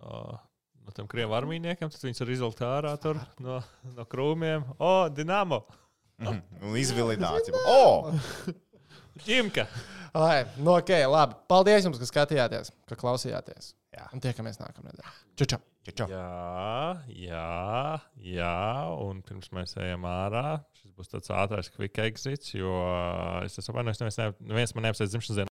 O, no tiem krievu armijniekiem, tad viņus var izvilkt ārā tur, no, no krūmiem. O, Dienāmo! Mhm. Un izvilināts. jau. O! Ķimka! Lai, nu, ok, labi. Paldies jums, ka skatījāties, ka klausījāties. Jā. Un tiekamies nākamnedēļ. Čau, čau! Čau, čau. Jā, jā, jā, un pirms mēs ejam ārā, šis būs tāds ātrāks quick exits, jo es esmu atvainojis, neviens, ne- neviens man neapsveic dzimšanas dienu.